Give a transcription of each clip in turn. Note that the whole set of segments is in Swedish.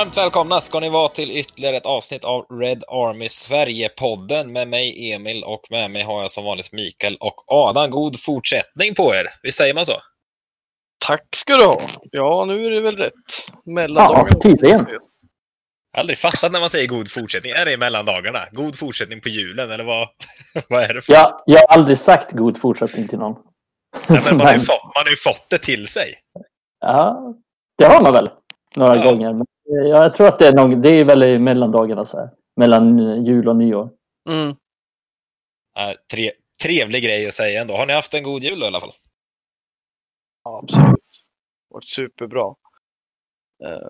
Varmt välkomna ska ni vara till ytterligare ett avsnitt av Red Army Sverige-podden med mig Emil och med mig har jag som vanligt Mikael och Adam. God fortsättning på er, visst säger man så? Tack ska du ha. Ja, nu är det väl rätt. Mellandagarna. Ja, tydligen. Jag har aldrig fattat när man säger god fortsättning. Är det i mellandagarna? God fortsättning på julen, eller vad, vad är det för Jag, jag har aldrig sagt god fortsättning till någon. Nej, men man, har ju fått, man har ju fått det till sig. Ja, det har man väl några Ja. gånger. Eh, jag tror att det är, någon, det är väl i mellandagarna så här. Mellan jul och nyår. Mm. Äh, tre, trevlig grej att säga ändå. Har ni haft en god jul i alla fall? Ja, absolut. Det har varit superbra. Eh,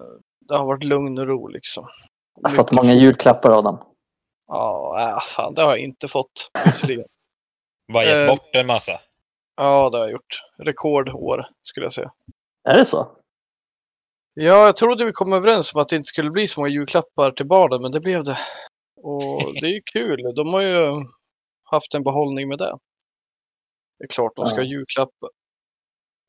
Det har varit lugn och ro liksom. Jag har fått många julklappar av dem. Ja, äh, fan, det har jag inte fått. Visserligen. Bara gett Eh. bort en massa. Ja, det har jag gjort. Rekordår, skulle jag säga. Är det så? Ja, jag trodde vi kom överens om att det inte skulle bli så många julklappar till barnen, men det blev det. Och det är ju kul. De har ju haft en behållning med det. Det är klart de ska ha julklappar.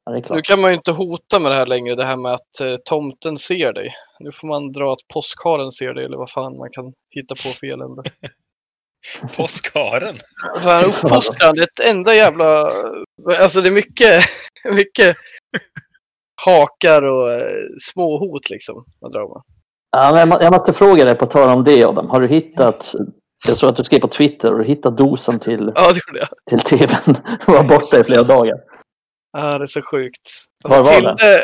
Ja, det är Nu kan man ju inte hota med det här längre, det här med att eh, tomten ser dig. Nu får man dra att påskharen ser dig, eller vad fan man kan hitta på för elände. Påskharen. Fan, uppfostran, det är ett enda jävla... Alltså det är mycket, mycket hakar och eh, små hot liksom. Man drar med. Ja, men jag, må- jag måste fråga dig på tal om det Adam. Har du hittat, jag såg att du skrev på Twitter, har du hittat dosan till, Ja, det jag. till tvn? var borta i flera dagar. Ja, det är så sjukt. Var var den? Tilde,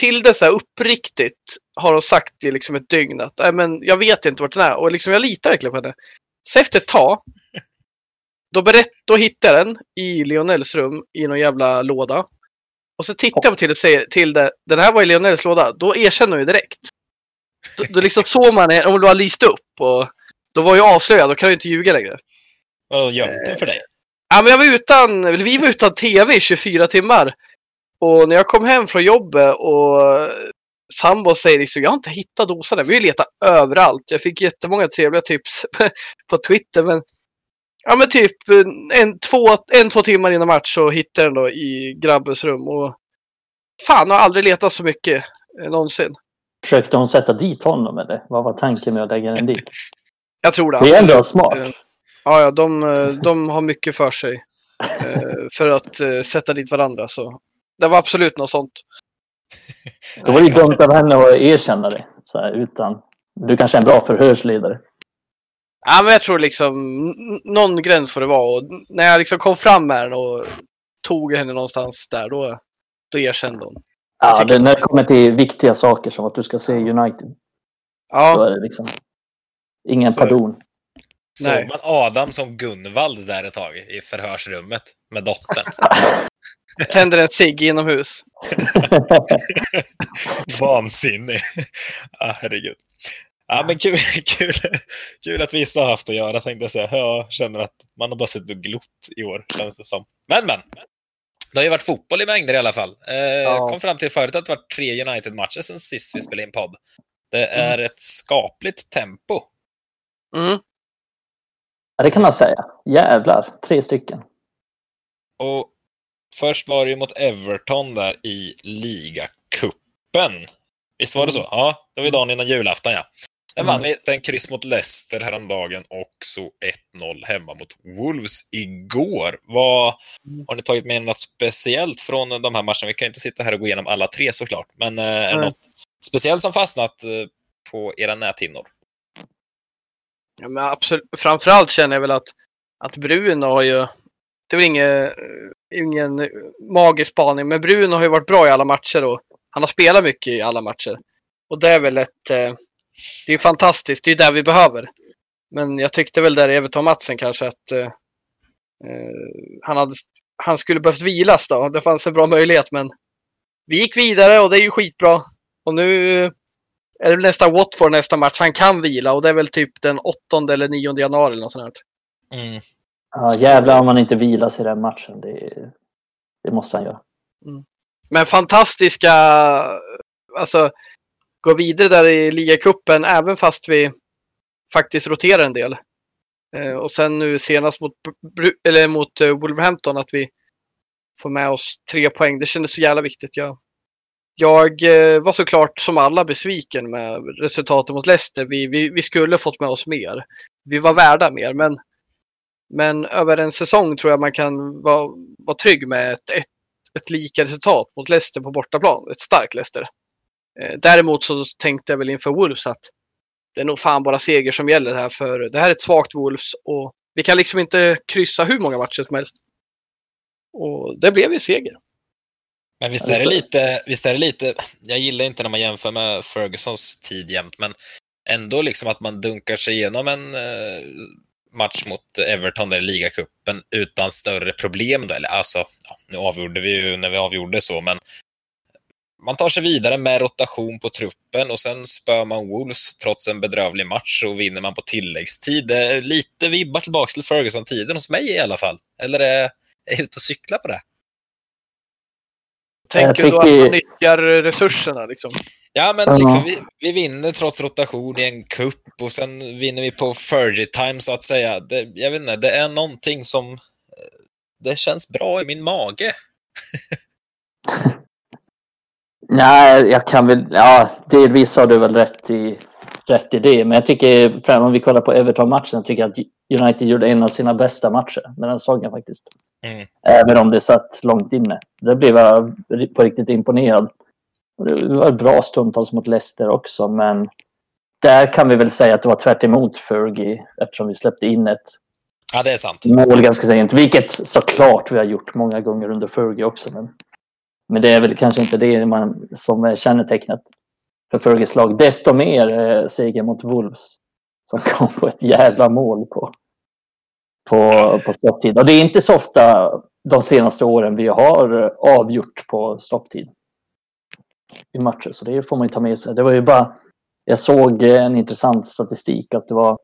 Tilde så här uppriktigt har hon sagt i liksom ett dygn att Nej, men jag vet inte vart den är och liksom jag litar verkligen på henne. Så efter ett tag, då, berätt, då hittar jag den i Lionels rum i någon jävla låda. Och så tittar jag på Tilde och säger till det, den här var i Lionels låda. Då erkänner hon ju direkt. Då, då liksom såg man om du har lyst upp och då var ju avslöjad, då kan du inte ljuga längre. Vad gömt den för dig? Ja, men jag var utan, vi var utan tv i 24 timmar. Och när jag kom hem från jobbet och sambo säger liksom, jag har inte hittat dosan än. Vi har letat överallt. Jag fick jättemånga trevliga tips på Twitter. Men, ja, men typ en två, en, två timmar innan match så hittade jag den då i grabbens rum. Och fan, har aldrig letat så mycket eh, någonsin. Försökte hon sätta dit honom eller vad var tanken med att lägga den dit? Jag tror det. Det är ändå smart. Eh, Ja, ja de, eh, de har mycket för sig eh, för att eh, sätta dit varandra. Så det var absolut något sånt. Då var det dumt av henne att erkänna det. Så här, utan, du kanske är en bra förhörsledare. Ja, men jag tror liksom någon gräns får det vara. Och när jag liksom kom fram med den och tog henne någonstans där, då, då erkände hon. Ja, det, när det kommer till viktiga saker som att du ska se United. Då Ja, är det liksom ingen Så pardon. Såg Nej. man Adam som Gunvald där ett tag i förhörsrummet med dottern? tänder en cigg inomhus. Vansinnig. ah, herregud. Ja, men kul, kul, kul att vissa har haft att göra, tänkte jag säga. Jag känner att man har bara suttit och glott i år, känns det som. Men, men. Det har ju varit fotboll i mängder i alla fall. Eh, Ja. Kom fram till förut att det var tre United-matcher sen sist vi spelade in podd. Det är ett skapligt tempo. Mm. Ja, det kan man säga. Jävlar, tre stycken. Och först var det ju mot Everton där i ligacupen. Visst var det så? Ja, det var ju dagen innan julafton, ja. Sen vann vi sen kryss mot Leicester häromdagen och så 1-0 hemma mot Wolves igår. Vad, har ni tagit med något speciellt från de här matcherna? Vi kan inte sitta här och gå igenom alla tre såklart, men eh, är det något speciellt som fastnat eh, på era näthinnor? Ja, men absolut. Framförallt känner jag väl att, att Bruno har ju... Det är väl ingen, ingen magisk spaning, men Bruno har ju varit bra i alla matcher och han har spelat mycket i alla matcher. Och det är väl ett... eh, Det är fantastiskt, det är det vi behöver. Men jag tyckte väl där i Everton-matchen kanske att eh, eh, han, hade, han skulle behövt vilas då. Det fanns en bra möjlighet, men vi gick vidare och det är ju skitbra. Och nu är det nästa Watford nästa match. Han kan vila och det är väl typ den 8 eller 9 januari eller något sånt här. Mm. Ja, jävlar om man inte vilar sig i den matchen. Det, det måste han göra. Men fantastiska, alltså gå vidare där i ligacupen även fast vi faktiskt roterar en del. Eh, och sen nu senast mot, eller mot eh, Wolverhampton att vi får med oss tre poäng. Det kändes så jävla viktigt. Jag jag eh, var såklart som alla besviken med resultatet mot Leicester. Vi, vi, vi skulle fått med oss mer. Vi var värda mer, men, men över en säsong tror jag man kan vara, vara trygg med ett, ett, ett lika resultat mot Leicester på bortaplan. Ett starkt Leicester. Eh, däremot så tänkte jag väl inför Wolves att det är nog fan bara seger som gäller här för det här är ett svagt Wolves och vi kan liksom inte kryssa hur många matcher som helst. Och det blev ju seger. Men visst är det lite, visst är det lite, jag gillar inte när man jämför med Fergusons tid jämt, men ändå liksom att man dunkar sig igenom en eh, match mot Everton i ligacupen utan större problem då, eller alltså, ja, nu avgjorde vi ju när vi avgjorde så, men man tar sig vidare med rotation på truppen och sen spör man Wolves trots en bedrövlig match och vinner man på tilläggstid. Det är lite vibbar tillbaka till Ferguson-tiden hos mig i alla fall. Eller är jag ute och cyklar på det? Tänker du då att man nyttjar resurserna liksom? Ja, men liksom, vi, vi, vinner trots rotation i en kupp och sen vinner vi på Fergie time så att säga. Det, jag vet inte, det är någonting som... Eh, det känns bra i min mage. Nej, jag kan väl... Ja, delvis har du väl rätt i, rätt i det. Men jag tycker, om vi kollar på Everton-matchen, tycker jag att United gjorde en av sina bästa matcher den här säsongen faktiskt. Mm. Även om det satt långt inne. Det blev jag på riktigt imponerad. Det var bra stundtals mot Leicester också, men där kan vi väl säga att det var tvärt emot Fergie eftersom vi släppte in ett ja, det är sant. mål ganska sent. Vilket såklart vi har gjort många gånger under Fergie också. Men men det är väl kanske inte det man, som är kännetecknet för Fergus lag. Desto mer eh, seger mot Wolves som kom på ett jävla mål på, på, på stopptid. Och det är inte så ofta de senaste åren vi har eh, avgjort på stopptid i matcher. Så det får man ju ta med sig. Det var ju bara, jag såg eh, en intressant statistik att det var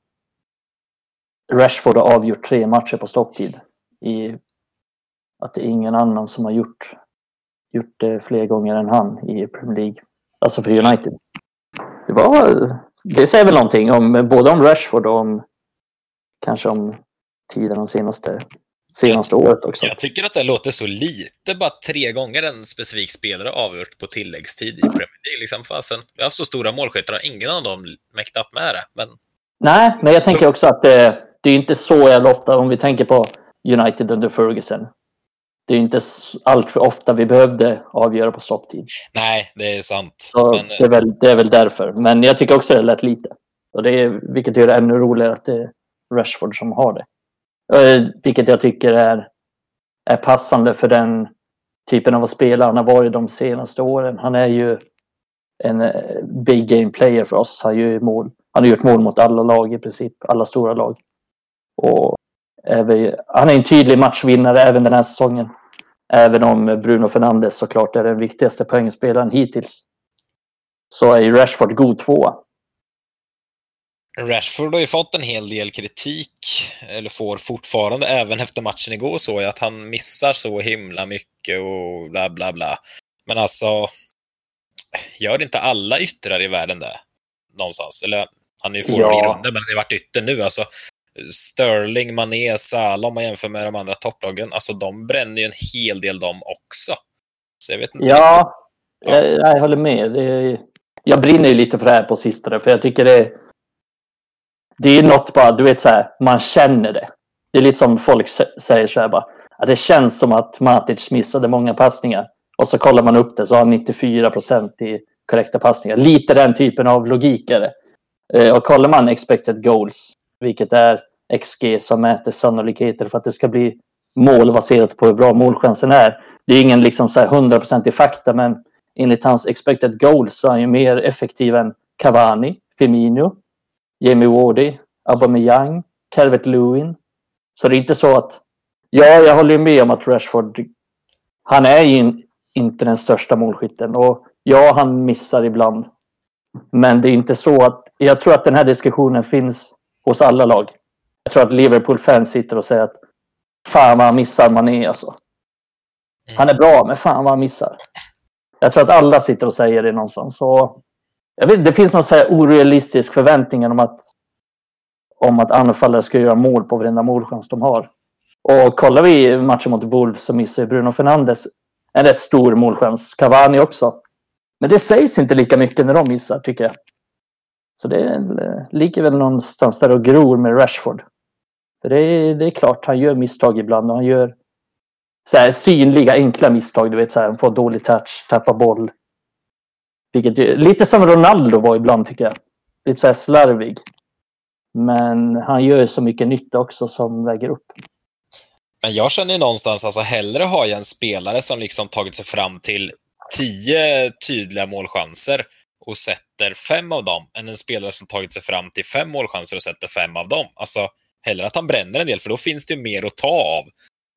Rashford har avgjort tre matcher på stopptid. I, att det är ingen annan som har gjort gjort det fler gånger än han i Premier League. Alltså för United. Det, var, det säger väl någonting om både om Rashford och om kanske om tiden de senaste, senaste året också. Jag tycker att det låter så lite, bara tre gånger en specifik spelare avgjort på tilläggstid i Premier League. Liksom, fasen. Vi har haft så stora målskyttar, ingen av dem mäktat med det. Men... Nej, men jag tänker också att det, det är inte så jävla ofta, om vi tänker på United under Ferguson det är inte allt för ofta vi behövde avgöra på stopptid. Nej, det är sant. Men... Det, är väl, det är väl därför. Men jag tycker också det lät lite. Och det är, vilket gör det ännu roligare att det är Rashford som har det. Eh, vilket jag tycker är, är passande för den typen av spelare han har varit de senaste åren. Han är ju en eh, big game player för oss. Han, gör mål. han har gjort mål mot alla lag i princip, alla stora lag. Och han är en tydlig matchvinnare även den här säsongen. Även om Bruno Fernandes såklart är den viktigaste poängspelaren hittills. Så är ju Rashford god tvåa. Rashford har ju fått en hel del kritik, eller får fortfarande, även efter matchen igår, så att han missar så himla mycket och bla bla bla. Men alltså, gör inte alla yttrar i världen det? Någonstans? Eller han är ju forward ja. i grunden, men han har varit ytter nu. Alltså, Sterling, Mané, Salah om man jämför med de andra topplagen, alltså de bränner ju en hel del de också. Så jag vet inte. Ja, ja. Jag, jag, håller med. Är, jag brinner ju lite för det här på sistone, för jag tycker det, det är något bara, du vet så här, man känner det. Det är lite som folk säger så här bara, att det känns som att Matic missade många passningar. Och så kollar man upp det så har han 94 procent i korrekta passningar. Lite den typen av logik är det. Eh, och kollar man expected goals vilket är XG som mäter sannolikheter för att det ska bli mål baserat på hur bra målchansen är. Det är ingen liksom så här 100% i fakta, men enligt hans expected goals så är han ju mer effektiv än Cavani, Firmino, Jamie Wardy, Aubameyang, Calvert Lewin. Så det är inte så att... Ja, jag håller med om att Rashford, han är ju inte den största målskytten och ja, han missar ibland. Men det är inte så att... Jag tror att den här diskussionen finns hos alla lag. Jag tror att Liverpool-fans sitter och säger att fan vad han missar Mané alltså. Mm. Han är bra, men fan vad han missar. Jag tror att alla sitter och säger det någonstans. Så, jag vet, det finns någon så här orealistisk förväntning om att, om att anfallare ska göra mål på varenda målchans de har. Och kollar vi matchen mot Wolves så missar Bruno Fernandes en rätt stor målchans. Cavani också. Men det sägs inte lika mycket när de missar, tycker jag. Så det eh, ligger väl någonstans där och gror med Rashford. För det är, det är klart, han gör misstag ibland och han gör så här synliga, enkla misstag. Du vet, så här, han får dålig touch, tappar boll. Vilket, lite som Ronaldo var ibland, tycker jag. Lite så här slarvig. Men han gör så mycket nytta också som väger upp. Men jag känner ju någonstans, alltså hellre har jag en spelare som liksom tagit sig fram till tio tydliga målchanser och sätter fem av dem, än en spelare som tagit sig fram till fem målchanser och sätter fem av dem. Alltså, hellre att han bränner en del, för då finns det ju mer att ta av.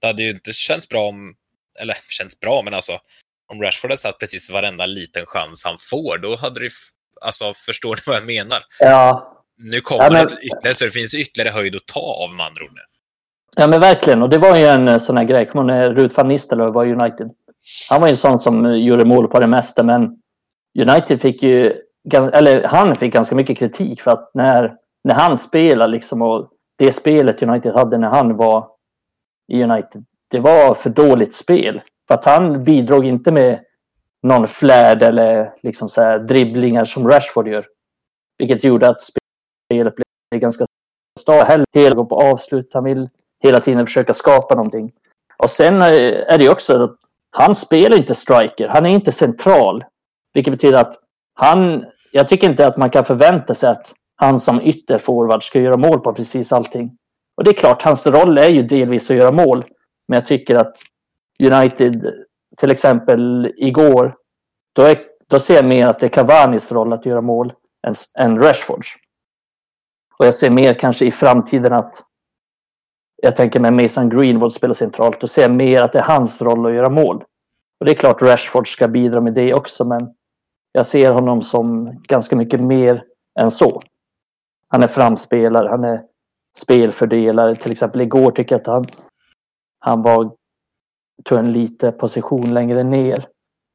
Det hade ju inte känts bra om, eller känts bra, men alltså om Rashford hade satt precis varenda liten chans han får, då hade det Alltså, förstår du vad jag menar? Ja. Nu kommer ja, men... det ytterligare, så det finns ytterligare höjd att ta av med andra ord nu. Ja, men verkligen. Och det var ju en sån här grej. Kommer när Ruth van Nistelrooy var United? Han var ju en sån som gjorde mål på det mesta, men United fick ju, eller han fick ganska mycket kritik för att när, när han spelade liksom och det spelet United hade när han var i United, det var för dåligt spel. För att han bidrog inte med någon flärd eller liksom så här dribblingar som Rashford gör. Vilket gjorde att spelet blev ganska stadigt. Hela går på avslut. Han vill hela tiden försöka skapa någonting. Och sen eh, är det också att han spelar inte striker. Han är inte central. Vilket betyder att han... Jag tycker inte att man kan förvänta sig att han som ytterforward ska göra mål på precis allting. Och det är klart, hans roll är ju delvis att göra mål. Men jag tycker att United, till exempel igår, då, är, då ser jag mer att det är Cavanis roll att göra mål än, än Rashfords. Och jag ser mer kanske i framtiden att jag tänker mig Mason Greenwood spelar centralt. Då ser jag mer att det är hans roll att göra mål. Och det är klart Rashford ska bidra med det också, men jag ser honom som ganska mycket mer än så. Han är framspelare, han är spelfördelare. Till exempel igår tycker jag att han, han var, tog en lite position längre ner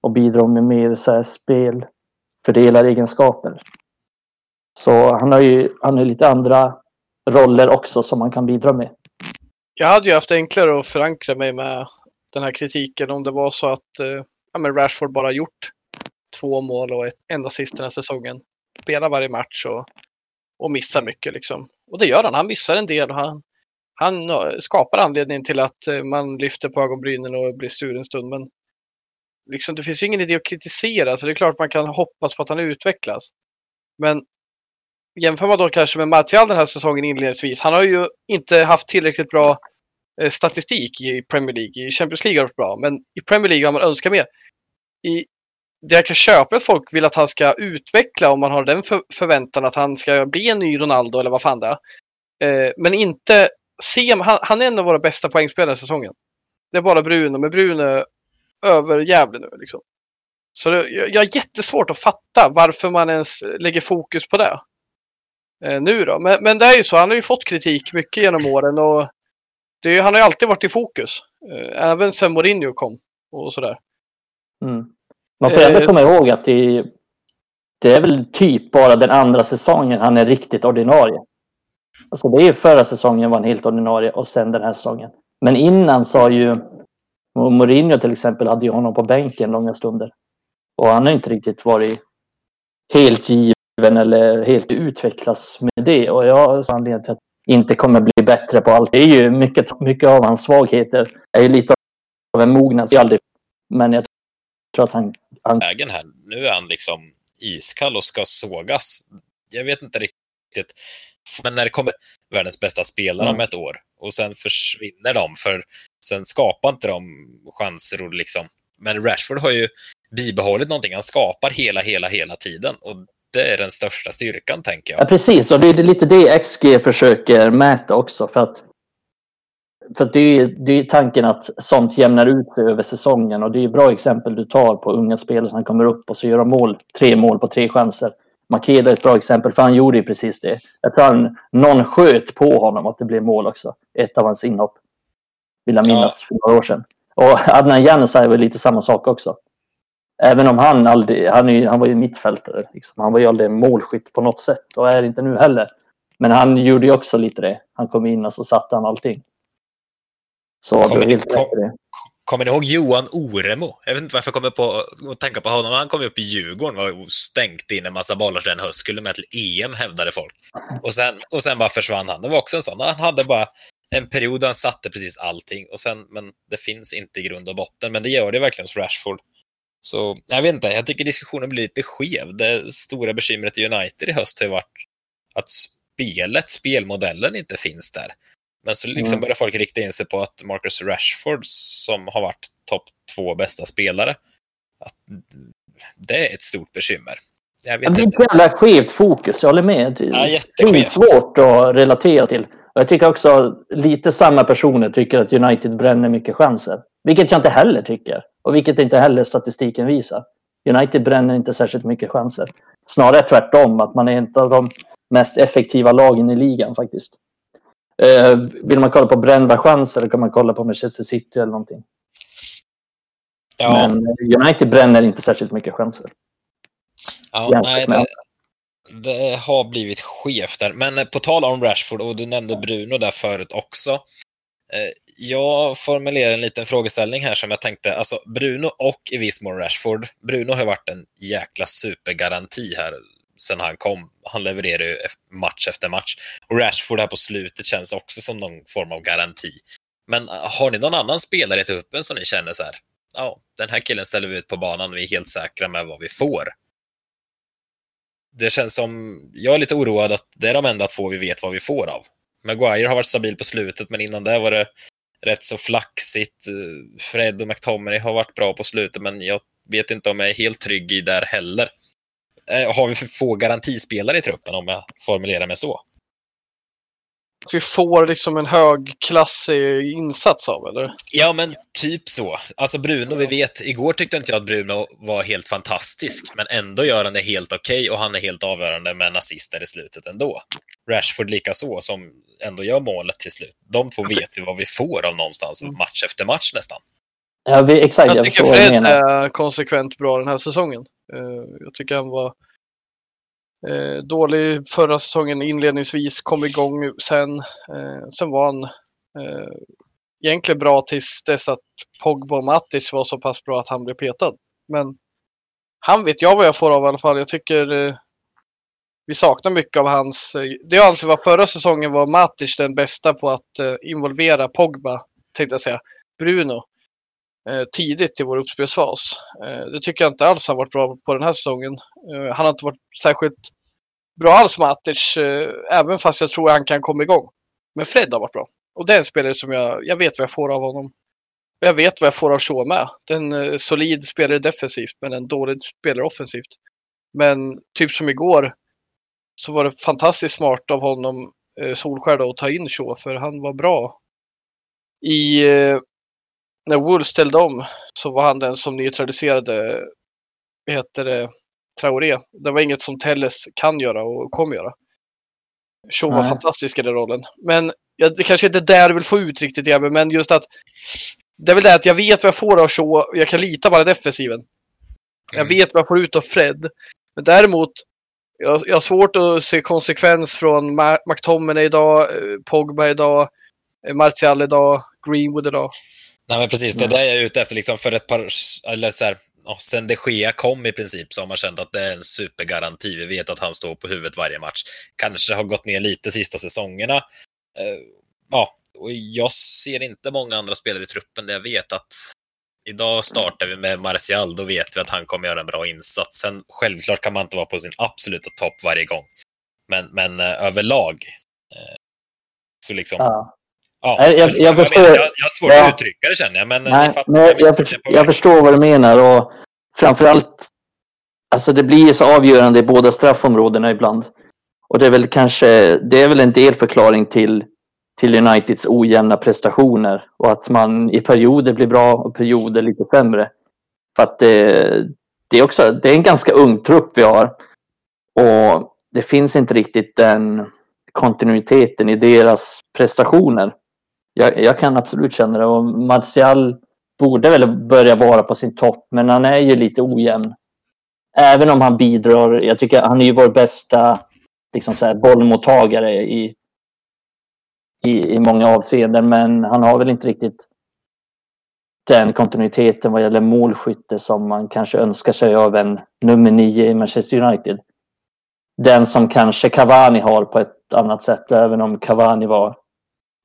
och bidrog med mer så här spelfördelaregenskaper. Så han har ju han har lite andra roller också som man kan bidra med. Jag hade ju haft enklare att förankra mig med den här kritiken om det var så att eh, ja, men Rashford bara gjort två mål och ett enda assist den här säsongen. Spelar varje match och, och missar mycket liksom. Och det gör han. Han missar en del och han, han skapar anledning till att eh, man lyfter på ögonbrynen och blir sur en stund. Men liksom, det finns ju ingen idé att kritisera, så det är klart man kan hoppas på att han utvecklas. Men jämför man då kanske med Martial den här säsongen inledningsvis. Han har ju inte haft tillräckligt bra eh, statistik i Premier League. I Champions League har det varit bra, men i Premier League har man önskat mer. I det jag kan köpa att folk vill att han ska utveckla om man har den för förväntan att han ska bli en ny Ronaldo eller vad fan det är. Eh, men inte se, han, han är en av våra bästa poängspelare i säsongen. Det är bara Bruno, men Bruno är överjävlig nu liksom. Så det, jag, jag har jättesvårt att fatta varför man ens lägger fokus på det. Eh, nu då. Men, men det är ju så, han har ju fått kritik mycket genom åren och det, han har ju alltid varit i fokus. Eh, även sen Mourinho kom och sådär. Mm. Man får ändå eh, komma ihåg att det, det är väl typ bara den andra säsongen han är riktigt ordinarie. Alltså det är förra säsongen var han helt ordinarie och sen den här säsongen. Men innan så har ju Mourinho till exempel hade ju honom på bänken långa stunder. Och han har inte riktigt varit helt given eller helt utvecklas med det. Och jag har anledning till att inte kommer bli bättre på allt. Det är ju mycket, mycket av hans svagheter. är ju lite av en mognad. Men jag tror att han... han... Vägen här. Nu är han liksom iskall och ska sågas. Jag vet inte riktigt. Men när det kommer världens bästa spelare mm. om ett år och sen försvinner de för sen skapar inte de chanser och liksom. Men Rashford har ju bibehållit någonting. Han skapar hela, hela, hela tiden och det är den största styrkan tänker jag. Ja, precis, och det är lite det XG försöker mäta också för att för det är, det är tanken att sånt jämnar ut sig över säsongen och det är bra exempel du tar på unga spelare som kommer upp och så gör de mål, tre mål på tre chanser. Makeda är ett bra exempel för han gjorde ju precis det. Jag tror han, någon sköt på honom att det blev mål också. Ett av hans inhopp. Vill jag minnas för några år sedan. Och Adnan Januzaj var lite samma sak också. Även om han aldrig, han, är, han var ju mittfältare. Liksom. Han var ju aldrig målskytt på något sätt och är inte nu heller. Men han gjorde ju också lite det. Han kom in och så satte han allting. Så kom, helt kom, Kommer ni ihåg Johan Oremo? Jag vet inte varför jag kommer på att tänka på honom. Han kom upp i Djurgården och stängt in en massa bollar den höst. Skulle med till EM, hävdade folk. Och sen, och sen bara försvann han. Det var också en sån. Han hade bara en period där han satte precis allting. Och sen, men det finns inte i grund och botten. Men det gör det verkligen hos Rashford. Så jag vet inte, jag tycker diskussionen blir lite skev. Det stora bekymret i United i höst har ju varit att spelet, spelmodellen inte finns där. Men så liksom mm. börjar folk rikta in sig på att Marcus Rashford, som har varit topp två bästa spelare, att det är ett stort bekymmer. Jag vet det är ett jävla skevt fokus, jag håller med. Det är svårt att relatera till. Och jag tycker också lite samma personer tycker att United bränner mycket chanser. Vilket jag inte heller tycker. Och vilket inte heller statistiken visar. United bränner inte särskilt mycket chanser. Snarare tvärtom, att man är ett av de mest effektiva lagen i ligan faktiskt. Eh, vill man kolla på brända chanser kan man kolla på Manchester City eller någonting. Ja. Men United bränner inte särskilt mycket chanser. Ja, nej, det, det, har blivit skevt där. Men eh, på tal om Rashford, och du nämnde Bruno där förut också. Eh, jag formulerar en liten frågeställning här som jag tänkte, alltså Bruno och i viss mån Rashford. Bruno har varit en jäkla supergaranti här sen han kom. Han levererar ju match efter match. Och Rashford här på slutet känns också som någon form av garanti. Men ah, har ni någon annan spelare i truppen som ni känner så här, ja, den här killen ställer vi ut på banan, vi är helt säkra med vad vi får. Det känns som, jag är lite oroad att det är de enda två vi vet vad vi får av. Maguire har varit stabil på slutet, men innan det var det rätt så flaxigt. Eh, Fred och McTominay har varit bra på slutet, men jag vet inte om jag är helt trygg i där heller. Eh, har vi för få garantispelare i truppen om jag formulerar mig så? Att vi får liksom en högklassig insats av, eller? Ja, men typ så. Alltså Bruno, vi vet, igår tyckte inte jag att Bruno var helt fantastisk, men ändå gör han det helt okej okay, och han är helt avgörande med nazister i slutet ändå. Rashford lika så som ändå gör målet till slut. De två vet vi vad vi får av någonstans, mm. match efter match nästan. Ja, vi, exakt. Jag, jag tycker Fred är konsekvent bra den här säsongen. Eh, jag tycker han var eh, dålig förra säsongen inledningsvis, kom igång sen. Eh, sen var han egentligen bra tills dess att Pogba och Matic var så pass bra att han blev petad. Men han vet jag vad jag får av i alla fall. Jag tycker vi saknar mycket av hans... Det jag anser var förra säsongen var Matic den bästa på att involvera Pogba, tänkte jag säga, Bruno. Eh, tidigt i vår uppspelsfas. Eh, det tycker jag inte alls har varit bra på den här säsongen. Eh, han har inte varit särskilt bra alls Matic, även fast jag tror han kan komma igång. Men Fred har varit bra. Och det är en spelare som jag, jag vet vad jag får av honom. Jag vet vad jag får av Shaw med. Det är en solid spelare defensivt, men en dålig spelare offensivt. Men typ som igår så var det fantastiskt smart av honom, Solskär, att ta in Shaw, för han var bra i när Wolves ställde om så var han den som neutraliserade heter det, Traoré. Det var inget som Telles kan göra och kommer göra. Shaw var fantastisk i den rollen. Men ja, det kanske inte är där du vill få ut riktigt, Jebbe, men just att det är väl det att jag vet vad jag får av Shaw jag kan lita på den defensiven. Jag mm. vet vad jag får ut av Fred. Men däremot, jag, jag har svårt att se konsekvens från McTominay idag, eh, Pogba idag, eh, Martial idag, Greenwood idag. Nej, men precis. Det är det jag är ute efter. Liksom för ett par, eller så här, ja, sen de Gea kom i princip så har man känt att det är en supergaranti. Vi vet att han står på huvudet varje match. Kanske har gått ner lite sista säsongerna. Uh, ja, och jag ser inte många andra spelare i truppen där jag vet att idag startar vi med Martial, då vet vi att han kommer göra en bra insats. Sen självklart kan man inte vara på sin absoluta topp varje gång. Men, men uh, överlag uh, så liksom, ja. Ja, jag, jag, jag, förstår, jag, jag har svårt ja, att uttrycka det känner jag. Men, nej, fattar, nej, jag, förstår, jag förstår vad du menar. Och framförallt, alltså det blir så avgörande i båda straffområdena ibland. Och det är väl kanske, det är väl en del förklaring till, till Uniteds ojämna prestationer. Och att man i perioder blir bra och perioder lite sämre. För att det, det är också, det är en ganska ung trupp vi har. Och det finns inte riktigt den kontinuiteten i deras prestationer jag, jag, kan absolut känna det. Och Martial borde väl börja vara på sin topp, men han är ju lite ojämn. Även om han bidrar. Jag tycker han är ju vår bästa liksom så här, bollmottagare i, i, i många avseenden, men han har väl inte riktigt den kontinuiteten vad gäller målskytte som man kanske önskar sig av en nummer nio i Manchester United. Den som kanske Cavani har på ett annat sätt, även om Cavani var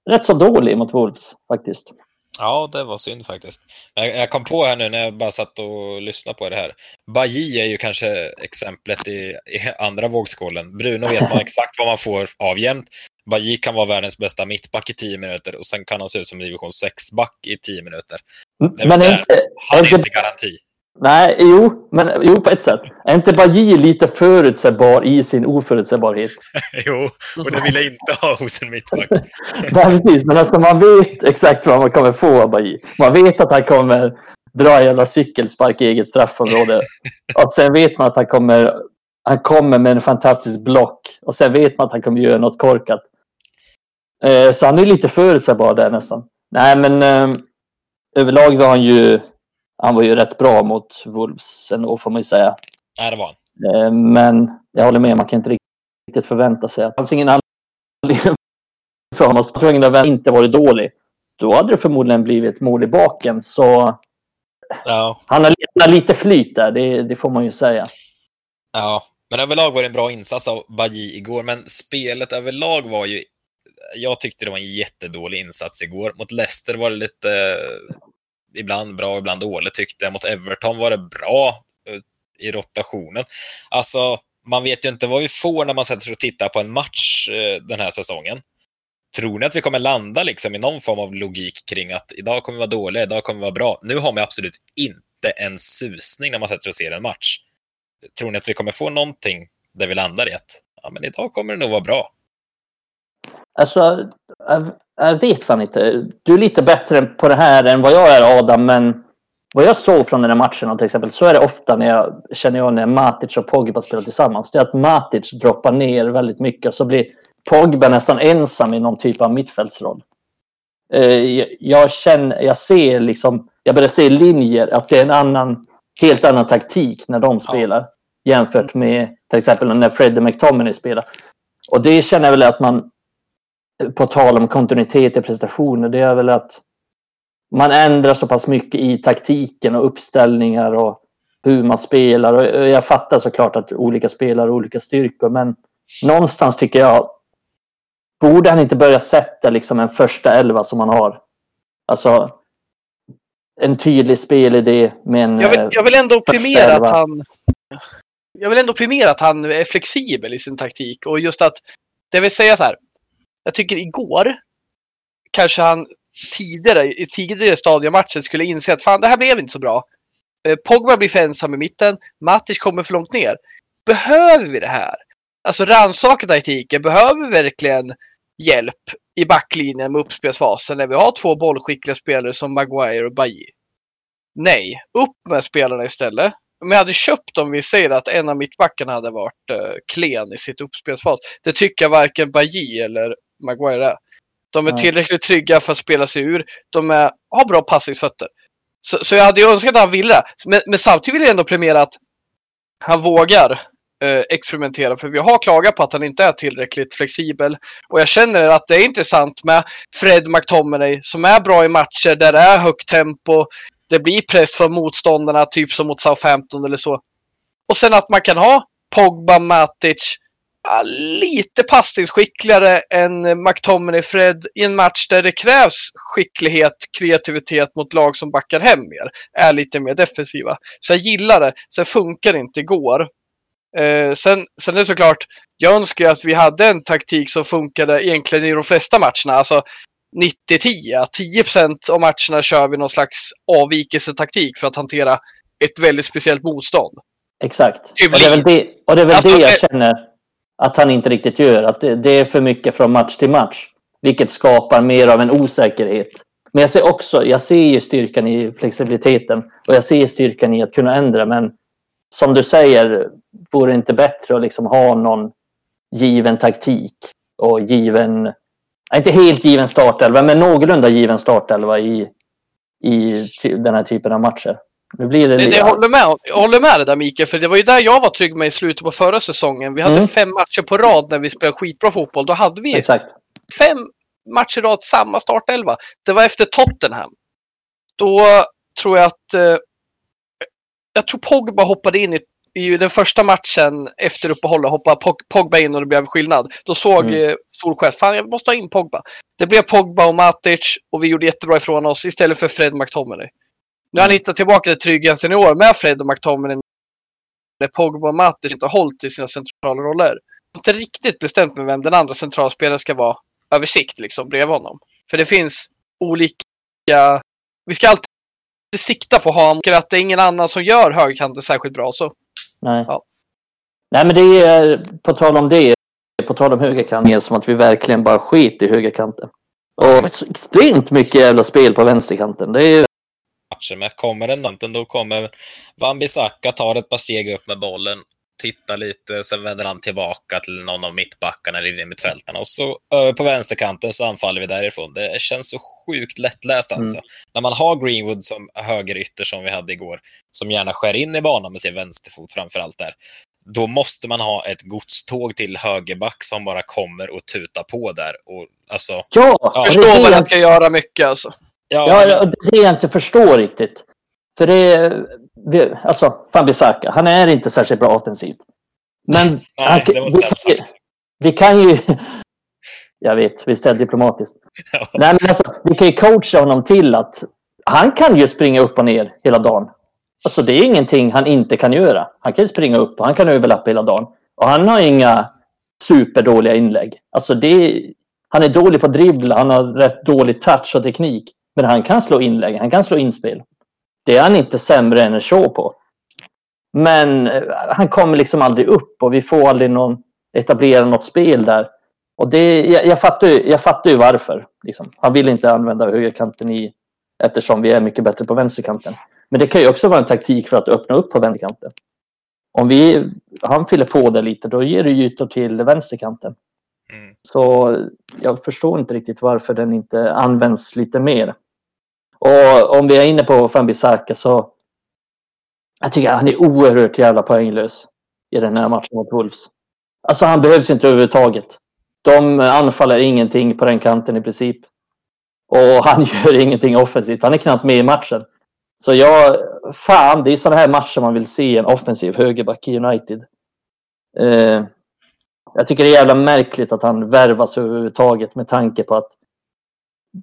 rätt så dålig mot Wolves faktiskt. Ja, det var synd faktiskt. Jag, jag kom på här nu när jag bara satt och lyssnade på det här. Bailly är ju kanske exemplet i, i andra vågskålen. Bruno vet man exakt vad man får av jämt. Bailly kan vara världens bästa mittback i 10 minuter och sen kan han se ut som division 6-back i 10 minuter. Mm, men är inte, han är inte garanti. Nej, jo, men jo på ett sätt. Är inte Bajy lite förutsägbar i sin oförutsägbarhet? jo, och det vill jag inte ha hos en mittback. Nej, precis. Men alltså man vet exakt vad man kommer få av Bajy. Man vet att han kommer dra en jävla cykelspark i eget straffområde. och sen vet man att han kommer, han kommer med en fantastisk block. Och sen vet man att han kommer göra något korkat. Eh, så han är lite förutsägbar där nästan. Nej, men eh, överlag var han ju han var ju rätt bra mot Wolves ändå får man ju säga. Nej, det var han. Eh, men jag håller med, man kan inte riktigt förvänta sig. Det fanns ingen anledning för honom att tvungen att inte varit dålig. Då hade det förmodligen blivit mål i baken. Så ja. han har lite flyt där, det, det, får man ju säga. Ja, men överlag var det en bra insats av Baji igår. Men spelet överlag var ju... Jag tyckte det var en jättedålig insats igår. Mot Leicester var det lite ibland bra, ibland dåligt tyckte jag. Mot Everton var det bra eh, i rotationen. Alltså, man vet ju inte vad vi får när man sätter sig och tittar på en match eh, den här säsongen. Tror ni att vi kommer landa liksom i någon form av logik kring att idag kommer vi vara dåliga, idag kommer vi vara bra? Nu har man absolut inte en susning när man sätter sig och ser en match. Tror ni att vi kommer få någonting där vi landar i att ja, men idag kommer det nog vara bra? Alltså, jag, jag vet fan inte. Du är lite bättre på det här än vad jag är Adam, men vad jag såg från den här matchen till exempel så är det ofta när jag känner jag när Matic och Pogba spelar tillsammans. Det är att Matic droppar ner väldigt mycket så blir Pogba nästan ensam i någon typ av mittfältsroll. Eh, jag känner, jag ser liksom, jag börjar se linjer att det är en annan, helt annan taktik när de spelar jämfört med till exempel när Freddie McTominay spelar. Och det känner jag väl att man på tal om kontinuitet i prestationer, det är väl att man ändrar så pass mycket i taktiken och uppställningar och hur man spelar. Och jag fattar såklart att olika spelare har olika styrkor, men någonstans tycker jag borde han inte börja sätta liksom en första elva som man har. Alltså en tydlig spelidé med en jag vill, jag vill ändå primera att han jag vill ändå primera att han är flexibel i sin taktik och just att det vill säga så här jag tycker igår kanske han tidigare, i tidigare stadier matchen skulle inse att fan det här blev inte så bra. Eh, Pogba blir för ensam i mitten, Matic kommer för långt ner. Behöver vi det här? Alltså rannsaka taktiken, behöver vi verkligen hjälp i backlinjen med uppspelsfasen när vi har två bollskickliga spelare som Maguire och Bailly? Nej, upp med spelarna istället. Om jag hade köpt om vi säger att en av mittbackarna hade varit uh, klen i sitt uppspelsfas. Det tycker jag varken Bailly eller Maguire De är tillräckligt trygga för att spela sig ur. De är, har bra passningsfötter. Så, så jag hade ju önskat att han ville. Men, men, samtidigt vill jag ändå premiera att han vågar eh, experimentera. För vi har klagat på att han inte är tillräckligt flexibel. Och jag känner att det är intressant med Fred McTominay som är bra i matcher där det är högt tempo. Det blir press från motståndarna, typ som mot Southampton eller så. Och sen att man kan ha Pogba, Matic, lite passningsskickligare än McTominay Fred i en match där det krävs skicklighet, kreativitet mot lag som backar hem mer. Är lite mer defensiva. Så jag gillar det. Sen funkar det inte igår. Eh, sen, sen är det såklart, jag önskar att vi hade en taktik som funkade egentligen i de flesta matcherna. Alltså 90-10. 10 av matcherna kör vi någon slags avvikelsetaktik för att hantera ett väldigt speciellt motstånd. Exakt. Typ och det är väl det, och det, är väl alltså, det jag känner att han inte riktigt gör. Att det, det, är för mycket från match till match. Vilket skapar mer av en osäkerhet. Men jag ser också, jag ser ju styrkan i flexibiliteten och jag ser styrkan i att kunna ändra. Men som du säger, vore det inte bättre att liksom ha någon given taktik och given, inte helt given startelva, men någorlunda given startelva i, i den här typen av matcher. Nu blir det, det jag, håller med, jag håller med dig där Mikael, för det var ju där jag var trygg med i slutet på förra säsongen. Vi hade mm. fem matcher på rad när vi spelade skitbra fotboll. Då hade vi Exakt. fem matcher i rad, samma startelva. Det var efter Tottenham. Då tror jag att... Eh, jag tror Pogba hoppade in i, i den första matchen efter uppehållet. Hoppade Pog, Pogba in och det blev skillnad. Då såg Mm. eh, Solskjaer, fan jag måste ha in Pogba. Det blev Pogba och Matic och vi gjorde jättebra ifrån oss istället för Fred McTominay. Nu har han hittat tillbaka till tryggheten i år med Fred och McTominay. När Pogba och Matic inte har hållit i sina centrala roller. Jag har inte riktigt bestämt mig vem den andra centralspelaren ska vara över sikt liksom bredvid honom. För det finns olika... Vi ska alltid sikta på honom. Och att det är ingen annan som gör högerkanten särskilt bra. Så Nej. Ja. Nej, men det är på tal om det, på tal om högerkanten, är som att vi verkligen bara skit i högerkanten. Och extremt mycket jävla spel på vänsterkanten. Det är matcher med. Kommer den någonting, då kommer Wan-Bissaka, tar ett par steg upp med bollen, tittar lite, sen vänder han tillbaka till någon av mittbackarna eller i mittfältarna och så över på vänsterkanten så anfaller vi därifrån. Det känns så sjukt lättläst alltså. När man har Greenwood som högerytter som vi hade igår, som gärna skär in i banan med sin vänsterfot framför allt där, då måste man ha ett godståg till högerback som bara kommer och tutar på där. Och, alltså, ja! Ja, och det förstå är vad han ska göra mycket alltså. Ja, Ja, det jag inte förstår riktigt. För det är... Alltså, Fambisaka, han är inte särskilt bra offensivt. Men Nej, han, vi, kan, vi kan ju... Jag vet, visst är det diplomatiskt. Ja. Nej, men alltså, vi kan ju coacha honom till att han kan ju springa upp och ner hela dagen. Alltså det är ingenting han inte kan göra. Han kan ju springa upp och han kan överlappa hela dagen. Och han har inga superdåliga inlägg. Alltså det, han är dålig på dribbla, han har rätt dålig touch och teknik. Men han kan slå inlägg, han kan slå inspel. Det är han inte sämre än en show på. Men eh, han kommer liksom aldrig upp och vi får aldrig någon etablera något spel där. Och det, jag, jag, fattar, ju, jag fattar ju varför. Liksom. Han vill inte använda högerkanten i, eftersom vi är mycket bättre på vänsterkanten. Men det kan ju också vara en taktik för att öppna upp på vänsterkanten. Om vi, han fyller på det lite, då ger det ytor till vänsterkanten. Mm. Så jag förstår inte riktigt varför den inte används lite mer. Och om vi är inne på Fambisaka så jag tycker han är oerhört jävla poänglös i den här matchen mot Wolves. Alltså han behövs inte överhuvudtaget. De anfaller ingenting på den kanten i princip. Och han gör ingenting offensivt. Han är knappt med i matchen. Så jag, fan, det är sådana här matcher man vill se en offensiv högerback i United. Eh, jag tycker det är jävla märkligt att han värvas överhuvudtaget med tanke på att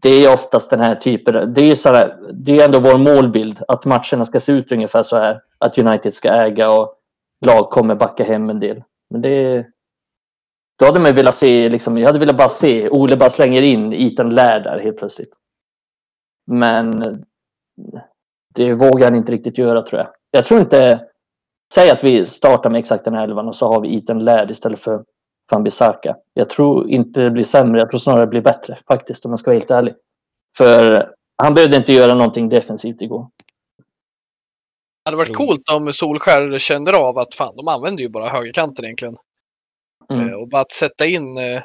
det är oftast den här typen. Det är så här, det är ändå vår målbild att matcherna ska se ut ungefär så här. Att United ska äga och lag kommer backa hem en del. Men det då hade man velat se, liksom, jag hade velat bara se Ole bara slänger in Ethan Lär där helt plötsligt. Men det vågar han inte riktigt göra tror jag. Jag tror inte, säg att vi startar med exakt den här elvan och så har vi Ethan Laird istället för Fambisaka. Jag tror inte det blir sämre, jag tror snarare det blir bättre faktiskt om jag ska vara helt ärlig. För han behövde inte göra någonting defensivt igår. Det hade varit coolt om Solskär kände av att fan, de använder ju bara högerkanten egentligen. Mm. Eh, Och bara att sätta in eh,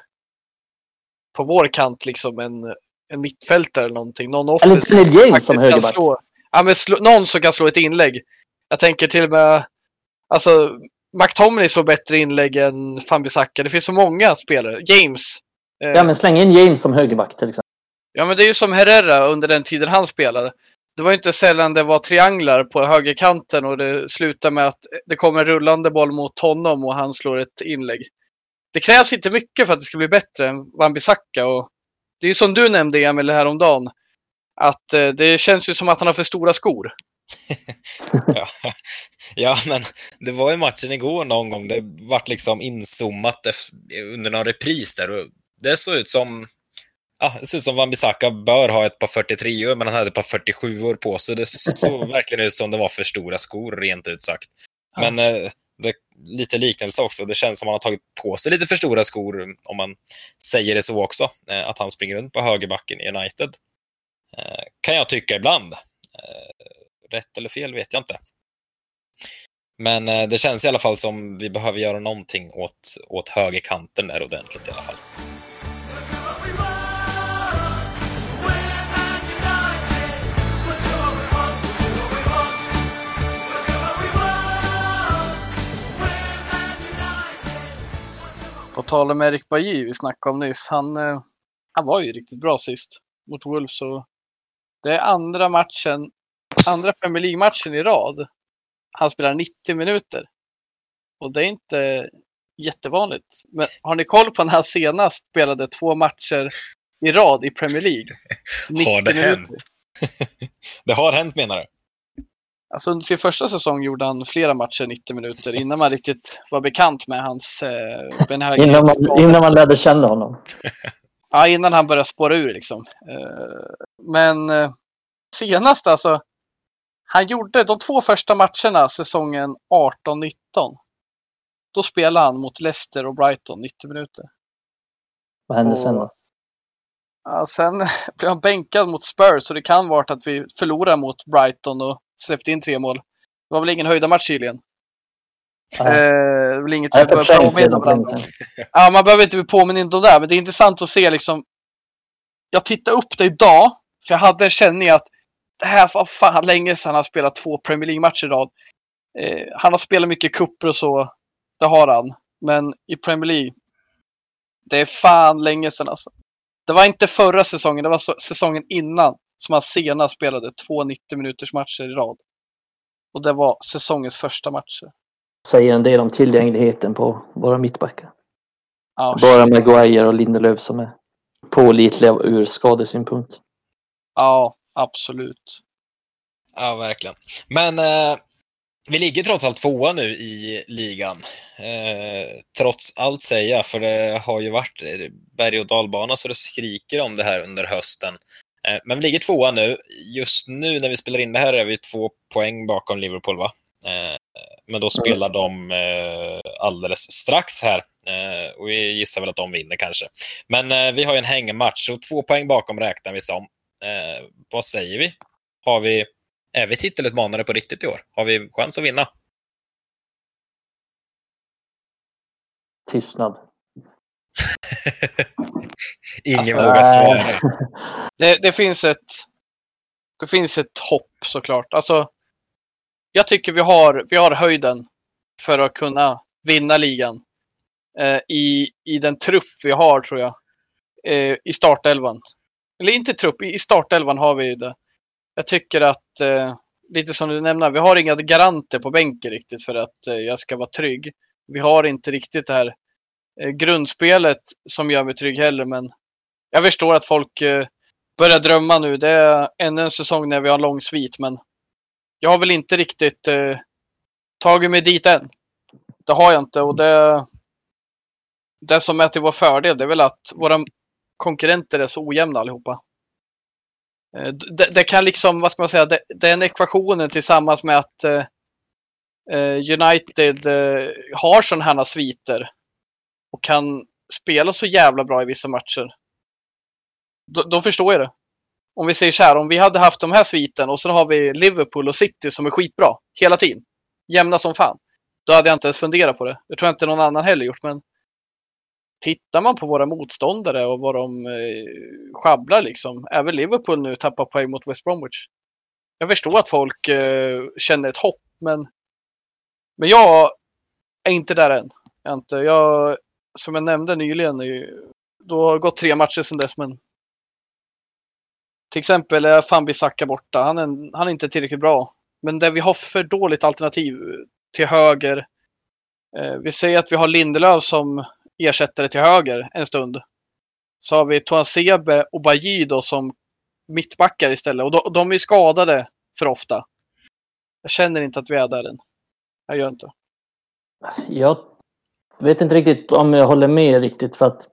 på vår kant liksom en, en mittfältare eller någonting. Någon Eller offensiv Daniel James som kan högerback. slå, ja, men slå, Någon som kan slå ett inlägg. Jag tänker till och med, alltså McTominay slår bättre inlägg än Fambisaka. Det finns så många spelare. James. Eh, Ja men släng in James som högerback till exempel. Ja, men det är ju som Herrera under den tiden han spelade. Det var inte sällan det var trianglar på högerkanten och det slutar med att det kommer en rullande boll mot honom och han slår ett inlägg. Det krävs inte mycket för att det ska bli bättre än Wan-Bissaka och det är ju som du nämnde Emil häromdagen. Att eh, det känns ju som att han har för stora skor. Ja. ja, men det var ju matchen igår någon gång. Det vart liksom inzoomat under någon repris där. Och det såg ut som Ja, det ser ut som Wan-Bissaka bör ha ett par 43 år men han hade ett par 47 år på sig. Det såg verkligen ut som det var för stora skor, rent ut sagt. Men eh, det, lite liknelse också. Det känns som att han har tagit på sig lite för stora skor, om man säger det så också. Eh, att han springer runt på högerbacken i United. Eh, kan jag tycka ibland. Rätt eller fel vet jag inte. Men eh, det känns i alla fall som vi behöver göra någonting åt, åt högerkanten där ordentligt i alla fall. På tal om Erik Bajy vi snackade om nyss. Han, eh, han var ju riktigt bra sist mot Wolves. Det är andra matchen andra Premier League-matchen i rad. Han spelar 90 minuter. Och det är inte jättevanligt. Men har ni koll på när han senast spelade två matcher i rad i Premier League? Har det hänt? det har hänt menar du? Alltså under sin första säsong gjorde han flera matcher 90 minuter innan man riktigt var bekant med hans eh, innan, man, innan man lärde känna honom. ja, innan han började spåra ur liksom. Eh, men eh, senast alltså. Han gjorde de två första matcherna säsongen 18-19. Då spelade han mot Leicester och Brighton 90 minuter. Vad hände och, sen då? Ja, sen blev han bänkad mot Spurs så det kan vara att vi förlorade mot Brighton och släppte in tre mål. Det var väl ingen höjda match tydligen. Eh, det är väl inget vi behöver påminna varandra Ja, man behöver inte bli påmind om det, men det är intressant att se liksom. Jag tittade upp det idag, för jag hade en känning att det här var fan länge sedan han spelat två Premier League-matcher i rad. Eh, han har spelat mycket kupper och så, det har han. Men i Premier League, det är fan länge sedan alltså. Det var inte förra säsongen, det var säsongen innan som han senast spelade två 90 minuters matcher i rad. Och det var säsongens första matcher. Säger en del om tillgängligheten på våra mittbackar. Ja, Bara Maguire och Lindelöf som är pålitliga ur skadesynpunkt. Ja, absolut. Ja, verkligen. Men eh, vi ligger trots allt tvåa nu i ligan. Eh, trots allt säga, för det har ju varit berg och dalbana så det skriker om det här under hösten. Eh, men vi ligger tvåa nu. Just nu när vi spelar in det här är vi två poäng bakom Liverpool, va? Eh, men då spelar de eh, alldeles strax här. Och vi gissar väl att de vinner kanske. Men vi har ju en hängmatch, så två poäng bakom räknar vi som. Vad säger vi? Har vi är vi titelutmanare på riktigt i år? Har vi chans att vinna? Tystnad. Ingen alltså, vågar svara. Det, det, finns ett, det finns ett hopp såklart. Alltså, jag tycker vi har, vi har höjden för att kunna vinna ligan. Eh, i, I den trupp vi har tror jag. Eh, I startelvan. Eller inte trupp, i startelvan har vi det. Jag tycker att, eh, lite som du nämnde, vi har inga garanter på bänken riktigt för att eh, jag ska vara trygg. Vi har inte riktigt det här eh, grundspelet som gör mig trygg heller, men jag förstår att folk eh, börjar drömma nu. Det är ännu en säsong när vi har lång svit, men jag har väl inte riktigt eh, tagit mig dit än. Det har jag inte och det, det som är till vår fördel det är väl att våra konkurrenter är så ojämna allihopa. Eh, det, det, kan liksom, vad ska man säga, det, den ekvationen tillsammans med att eh, eh United eh, har sådana här sviter och kan spela så jävla bra i vissa matcher. Då, då, förstår jag det. Om vi säger så här, om vi hade haft de här sviten och så har vi Liverpool och City som är skitbra hela tiden. Jämna som fan. Då hade jag inte ens funderat på det. Det tror jag inte någon annan heller gjort, men tittar man på våra motståndare och vad de eh, sjabblar liksom. Även Liverpool nu tappar poäng mot West Bromwich. Jag förstår att folk eh, känner ett hopp, men, men jag är inte där än. Jag inte, jag, som jag nämnde nyligen, eh, då har det gått tre matcher sedan dess, men till exempel är Fambi Saka borta. Han är, han är inte tillräckligt bra. Men där vi har för dåligt alternativ till höger. Eh, vi säger att vi har Lindelöf som ersättare till höger en stund. Så har vi Toansebe och Bajy då som mittbackar istället. Och de, de är skadade för ofta. Jag känner inte att vi är där än. Jag gör inte. Jag vet inte riktigt om jag håller med riktigt för att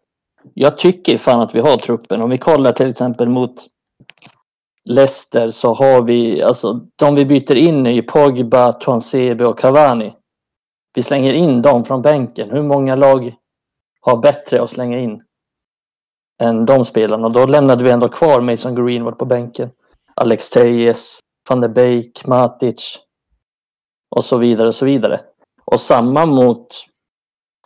jag tycker fan att vi har truppen. Om vi kollar till exempel mot Leicester så har vi, alltså de vi byter in är Pogba, Tuansebe och Cavani. Vi slänger in dem från bänken. Hur många lag har bättre att slänga in än de spelarna. Och då lämnade vi ändå kvar Mason Greenwood på bänken. Alex Tejes, van der Beek, Matic och så vidare och så vidare. Och samma mot,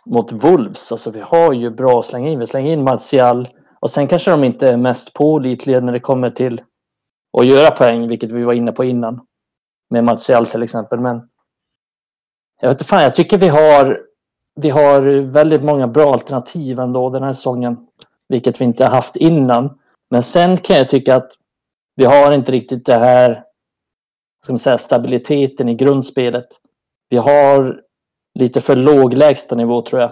mot Wolves. Alltså vi har ju bra att slänga in. Vi slänger in Martial och sen kanske de inte är mest pålitliga när det kommer till att göra poäng, vilket vi var inne på innan. Med Martial till exempel. Men jag vet inte fan, jag tycker vi har vi har väldigt många bra alternativ ändå den här säsongen. Vilket vi inte har haft innan. Men sen kan jag tycka att vi har inte riktigt det här ska man säga, stabiliteten i grundspelet. Vi har lite för låg lägstanivå tror jag.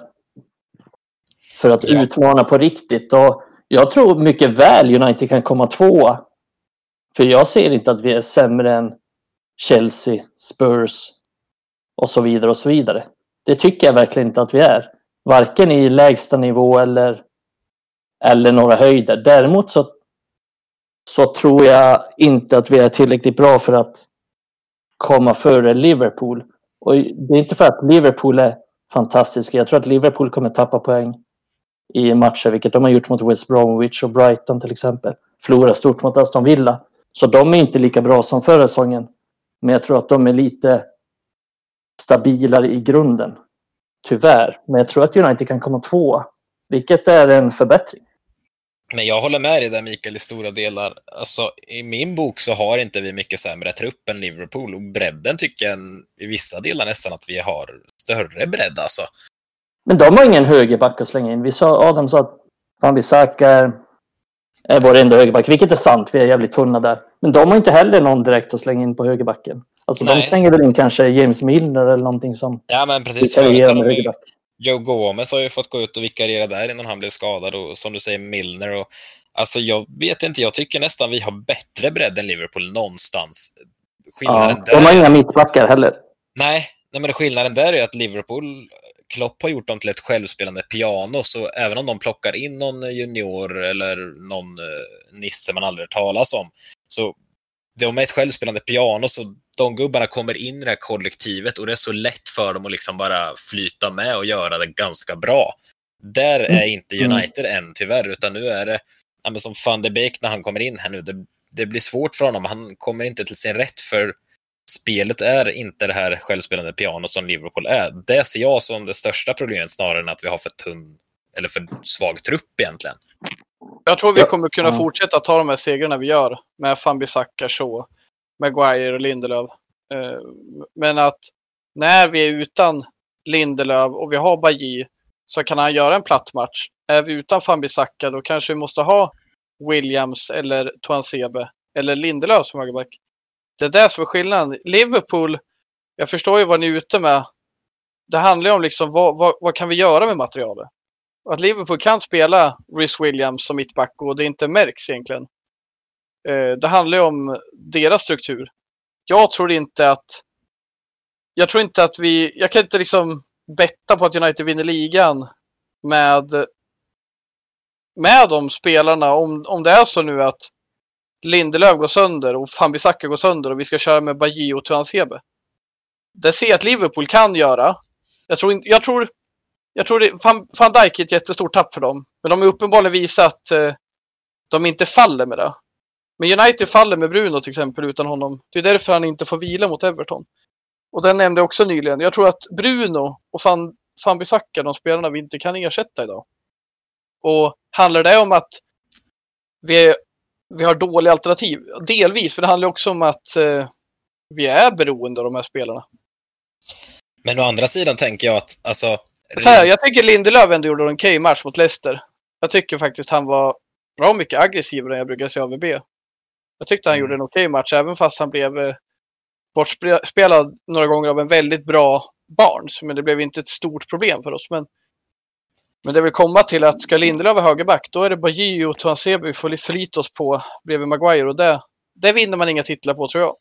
För att Ja. utmana på riktigt. Och jag tror mycket väl United kan komma tvåa. För jag ser inte att vi är sämre än Chelsea, Spurs och så vidare och så vidare. Det tycker jag verkligen inte att vi är. Varken i lägsta nivå eller, eller några höjder. Däremot så, så tror jag inte att vi är tillräckligt bra för att komma före Liverpool. Och det är inte för att Liverpool är fantastiska. Jag tror att Liverpool kommer tappa poäng i matcher, vilket de har gjort mot West Bromwich och Brighton till exempel. Förlora stort mot Aston Villa. Så de är inte lika bra som förra säsongen. Men jag tror att de är lite stabilare i grunden. Tyvärr. Men jag tror att United kan komma tvåa. Vilket är en förbättring. Men jag håller med dig där Mikael i stora delar. Alltså, I min bok så har inte vi mycket sämre trupp än Liverpool och bredden tycker jag i vissa delar nästan att vi har större bredd alltså. Men de har ingen högerback att slänga in. Vi sa, Adam sa att Van Bissaka är, är vår enda högerback, vilket är sant. Vi är jävligt tunna där. Men de har inte heller någon direkt att slänga in på högerbacken. Alltså de slänger väl in kanske James Milner eller någonting som Ja, men precis. Förut de. Joe Gomez har ju fått gå ut och vikariera där innan han blev skadad och som du säger Milner och alltså jag vet inte, jag tycker nästan vi har bättre bredd än Liverpool någonstans. Skillnaden Ja, de har där, inga mittbackar heller. nej, nej, men skillnaden där är att Liverpool Klopp har gjort dem till ett självspelande piano, så även om de plockar in någon junior eller någon eh, nisse man aldrig talas om, så de är ett självspelande piano, så de gubbarna kommer in i det här kollektivet och det är så lätt för dem att liksom bara flyta med och göra det ganska bra. Där är inte Mm. United än tyvärr, utan nu är det ja, men som van de Beek när han kommer in här nu. Det, det blir svårt för honom. Han kommer inte till sin rätt för spelet är inte det här självspelande pianot som Liverpool är. Det ser jag som det största problemet snarare än att vi har för tunn eller för svag trupp egentligen. Jag tror vi kommer kunna fortsätta ta de här segrarna vi gör med Fambisaka, Shaw, Maguire och Lindelöf. Eh, men att när vi är utan Lindelöf och vi har Bajy så kan han göra en platt match. Är vi utan Fambisaka då kanske vi måste ha Williams eller Tuansebe eller Lindelöf som högerback. Det är det som är skillnaden. Liverpool, jag förstår ju vad ni är ute med. Det handlar ju om liksom vad, vad, vad kan vi göra med materialet? Att Liverpool kan spela Rhys Williams som mittback och det inte märks egentligen. Eh, det handlar ju om deras struktur. Jag tror inte att... Jag tror inte att vi... Jag kan inte liksom betta på att United vinner ligan med med de spelarna. Om, om det är så nu att Lindelöf går sönder och Fambisaka går sönder och vi ska köra med Bajy och Tuansebe. Det ser jag att Liverpool kan göra. Jag tror, jag tror, jag tror det, Van, Van Dijk är ett jättestort tapp för dem. Men de har uppenbarligen visat att eh, de inte faller med det. Men United faller med Bruno till exempel utan honom. Det är därför han inte får vila mot Everton. Och den nämnde jag också nyligen. Jag tror att Bruno och Van, Van Bissaka, de spelarna vi inte kan ersätta idag. Och handlar det om att vi, vi har dåliga alternativ? Delvis, för det handlar också om att eh, vi är beroende av de här spelarna. Men å andra sidan tänker jag att alltså, Så här, jag tycker Lindelöf ändå gjorde en okej match mot Leicester. Jag tycker faktiskt han var bra mycket aggressivare än jag brukar se AVB. Jag tyckte han Mm. gjorde en okej match, även fast han blev eh, bortspelad några gånger av en väldigt bra Barnes. Men det blev inte ett stort problem för oss. Men, men det vill komma till att ska Lindelöf vara högerback, då är det Bajy och Tuansebe vi får förlita oss på bredvid Maguire. Och det, det vinner man inga titlar på, tror jag.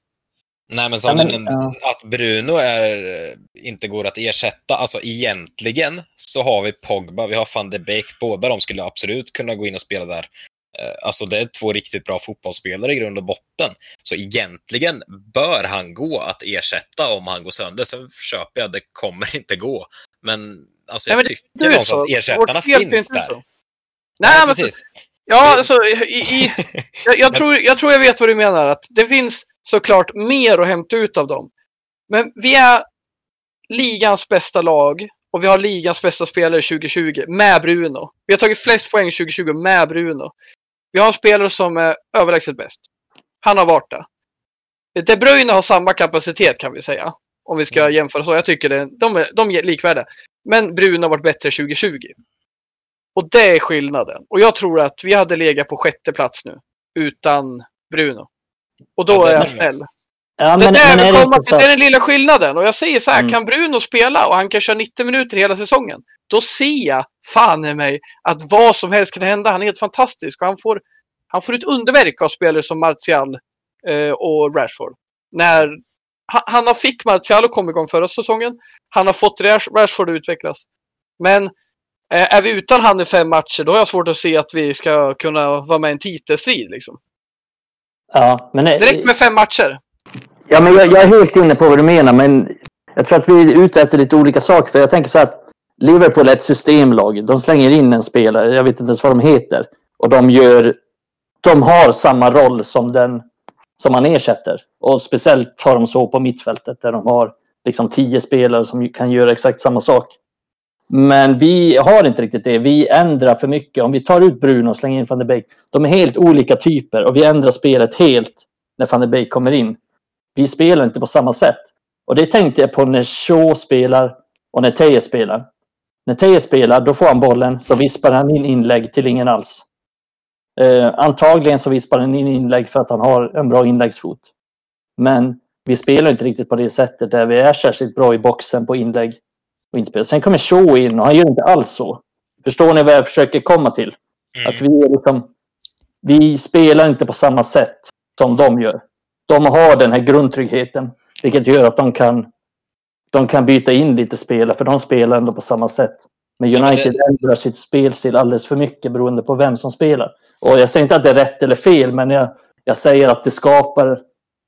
Nej, men som Ja, men- nämnde, att Bruno är, inte går att ersätta. Alltså egentligen så har vi Pogba, vi har van de Beek. Båda de skulle absolut kunna gå in och spela där. Eh, Alltså det är två riktigt bra fotbollsspelare i grund och botten. Så egentligen bör han gå att ersätta om han går sönder. Sen köper jag, det kommer inte gå. Men alltså jag Nej, men tycker någonstans så. ersättarna finns där. så. Nej, men precis. Ja, alltså, i, i, jag, jag, tror, jag tror jag vet vad du menar. Att det finns såklart mer att hämta ut av dem. Men vi är ligans bästa lag och vi har ligans bästa spelare 2020 med Bruno. Vi har tagit flest poäng 2020 med Bruno. Vi har en spelare som är överlägset bäst. Han har varit det. De Bruyne har samma kapacitet kan vi säga. Om vi ska Mm. jämföra så. Jag tycker det, de, är, de är likvärdiga. Men Bruno har varit bättre 2020. Och det är skillnaden. Och jag tror att vi hade legat på sjätte plats nu. Utan Bruno. Och då Ja, är jag snäll. Ja, det, men, där men är det till, det är den lilla skillnaden. Och jag säger så här, Mm. kan Bruno spela och han kan köra 90 minuter hela säsongen. Då ser jag fan i mig att vad som helst kan hända. Han är helt fantastisk och han får, han får ett underverk av spelare som Martial eh, och Rashford. När, han, han har fick Martial att komma igång förra säsongen. Han har fått Rash, Rashford att utvecklas. Men eh, är vi utan han i fem matcher, då har jag svårt att se att vi ska kunna vara med i en titelstrid. Liksom. ja, men, Det räcker med fem matcher. Ja, men jag, jag är helt inne på vad du menar, men jag tror att vi är ute efter lite olika saker. För jag tänker så att Liverpool är ett systemlag. De slänger in en spelare, jag vet inte ens vad de heter. Och de gör... De har samma roll som den som man ersätter. Och speciellt har de så på mittfältet där de har liksom tio spelare som kan göra exakt samma sak. Men vi har inte riktigt det. Vi ändrar för mycket. Om vi tar ut Bruno och slänger in van de Beek. De är helt olika typer och vi ändrar spelet helt när van de Beek kommer in. Vi spelar inte på samma sätt. Och det tänkte jag på när Shaw spelar och när Teje spelar. När Teje spelar, då får han bollen, så vispar han in inlägg till ingen alls. Eh, antagligen så vispar han in inlägg för att han har en bra inläggsfot. Men vi spelar inte riktigt på det sättet där vi är särskilt bra i boxen på inlägg och inspel. Sen kommer Shaw in och han gör inte alls så. Förstår ni vad jag försöker komma till? Mm. Att vi, är liksom, vi spelar inte på samma sätt som de gör. De har den här grundtryggheten, vilket gör att de kan, de kan byta in lite spelare, för de spelar ändå på samma sätt. Men United det- ändrar sitt spelstil alldeles för mycket beroende på vem som spelar. Och jag säger inte att det är rätt eller fel, men jag, jag säger att det skapar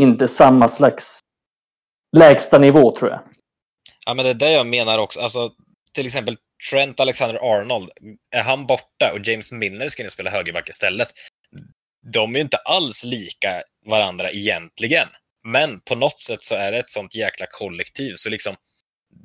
inte samma slags lägsta nivå, tror jag. Ja, men det är det jag menar också. Alltså, till exempel Trent Alexander-Arnold, är han borta och James Milner ska in och spela högerback istället, de är inte alls lika varandra egentligen. Men på något sätt så är det ett sånt jäkla kollektiv, så liksom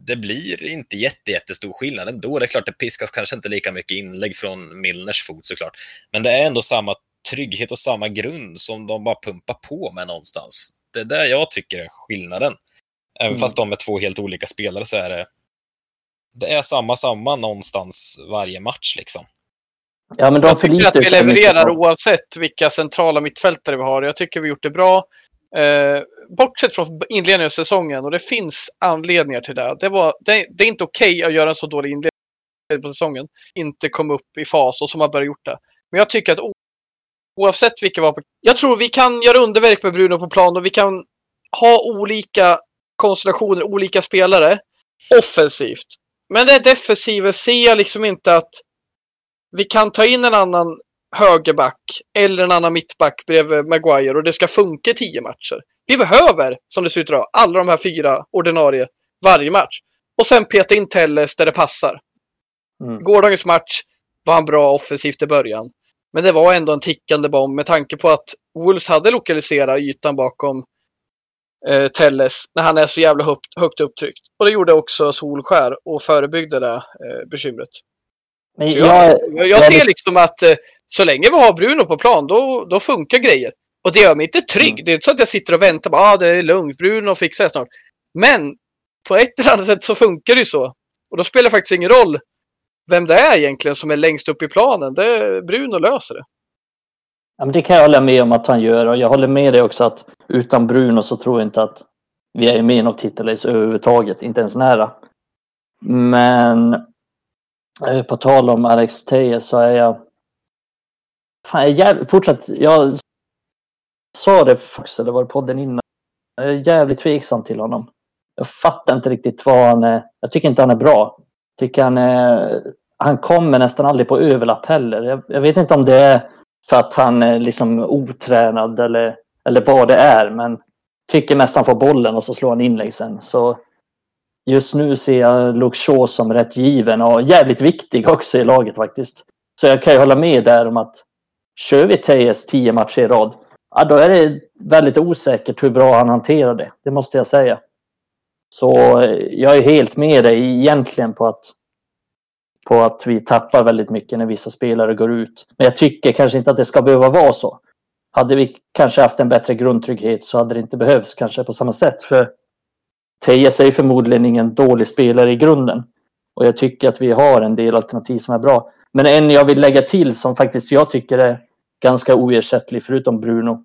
det blir inte jätte, jättestor skillnad ändå. Det är klart, det piskas kanske inte lika mycket inlägg från Milners fot såklart, men det är ändå samma trygghet och samma grund som de bara pumpar på med någonstans. Det är det jag tycker är skillnaden. Även Mm. fast de är två helt olika spelare så är det det är samma, samma någonstans varje match liksom. Ja, men de Jag tycker att vi levererar oavsett vilka centrala mittfältare vi har. Jag tycker vi gjort det bra. Eh, bortsett från inledningen av säsongen, och det finns anledningar till det. Det, var, det, det är inte okej att göra en så dålig inledning på säsongen. Inte komma upp i fas och som har börjat gjort det. Men jag tycker att oavsett vilka på... Jag tror vi kan göra underverk med Bruno på plan och vi kan ha olika konstellationer, olika spelare offensivt. Men det defensiva ser jag liksom inte att vi kan ta in en annan högerback eller en annan mittback bredvid Maguire och det ska funka i tio matcher. Vi behöver, som det ser ut idag, alla de här fyra ordinarie varje match. Och sen peta in Telles där det passar. Mm. Gårdagens match var han bra offensivt i början. Men det var ändå en tickande bomb med tanke på att Wolves hade lokaliserat ytan bakom eh, Telles när han är så jävla högt, högt upptryckt. Och det gjorde också Solskär och förebyggde det eh, bekymret. Men jag, jag, jag, jag ser liksom att eh, så länge vi har Bruno på plan, då, då funkar grejer. Och det gör mig inte trygg. Mm. Det är inte så att jag sitter och väntar på ah, det är lugnt, Bruno fixar det snart. Men på ett eller annat sätt så funkar det ju så. Och då spelar det faktiskt ingen roll vem det är egentligen som är längst upp i planen. Det, Bruno löser det. Ja, men det kan jag hålla med om att han gör och jag håller med dig också att utan Bruno så tror jag inte att vi är med i något titelrace överhuvudtaget, inte ens nära. Men Eh, på tal om Alex Teje så är jag... Fan, jag är jävligt, fortsatt, jag sa det faktiskt, eller var det podden innan? Jag är jävligt tveksam till honom. Jag fattar inte riktigt vad han är. Jag tycker inte han är bra. Jag tycker han är... Han kommer nästan aldrig på överlapp heller. Jag, jag vet inte om det är för att han är liksom otränad eller, eller vad det är. Men tycker mest han får bollen och så slår han inlägg sen. Så just nu ser jag Luke Shaw som rätt given och jävligt viktig också i laget faktiskt. Så jag kan ju hålla med där om att kör vi Tejes tio matcher i rad, ja, då är det väldigt osäkert hur bra han hanterar det. Det måste jag säga. Så eh, jag är helt med dig egentligen på att på att vi tappar väldigt mycket när vissa spelare går ut. Men jag tycker kanske inte att det ska behöva vara så. Hade vi kanske haft en bättre grundtrygghet så hade det inte behövts kanske på samma sätt. För Tejes är förmodligen ingen dålig spelare i grunden. Och jag tycker att vi har en del alternativ som är bra. Men en jag vill lägga till som faktiskt jag tycker är ganska oersättlig förutom Bruno.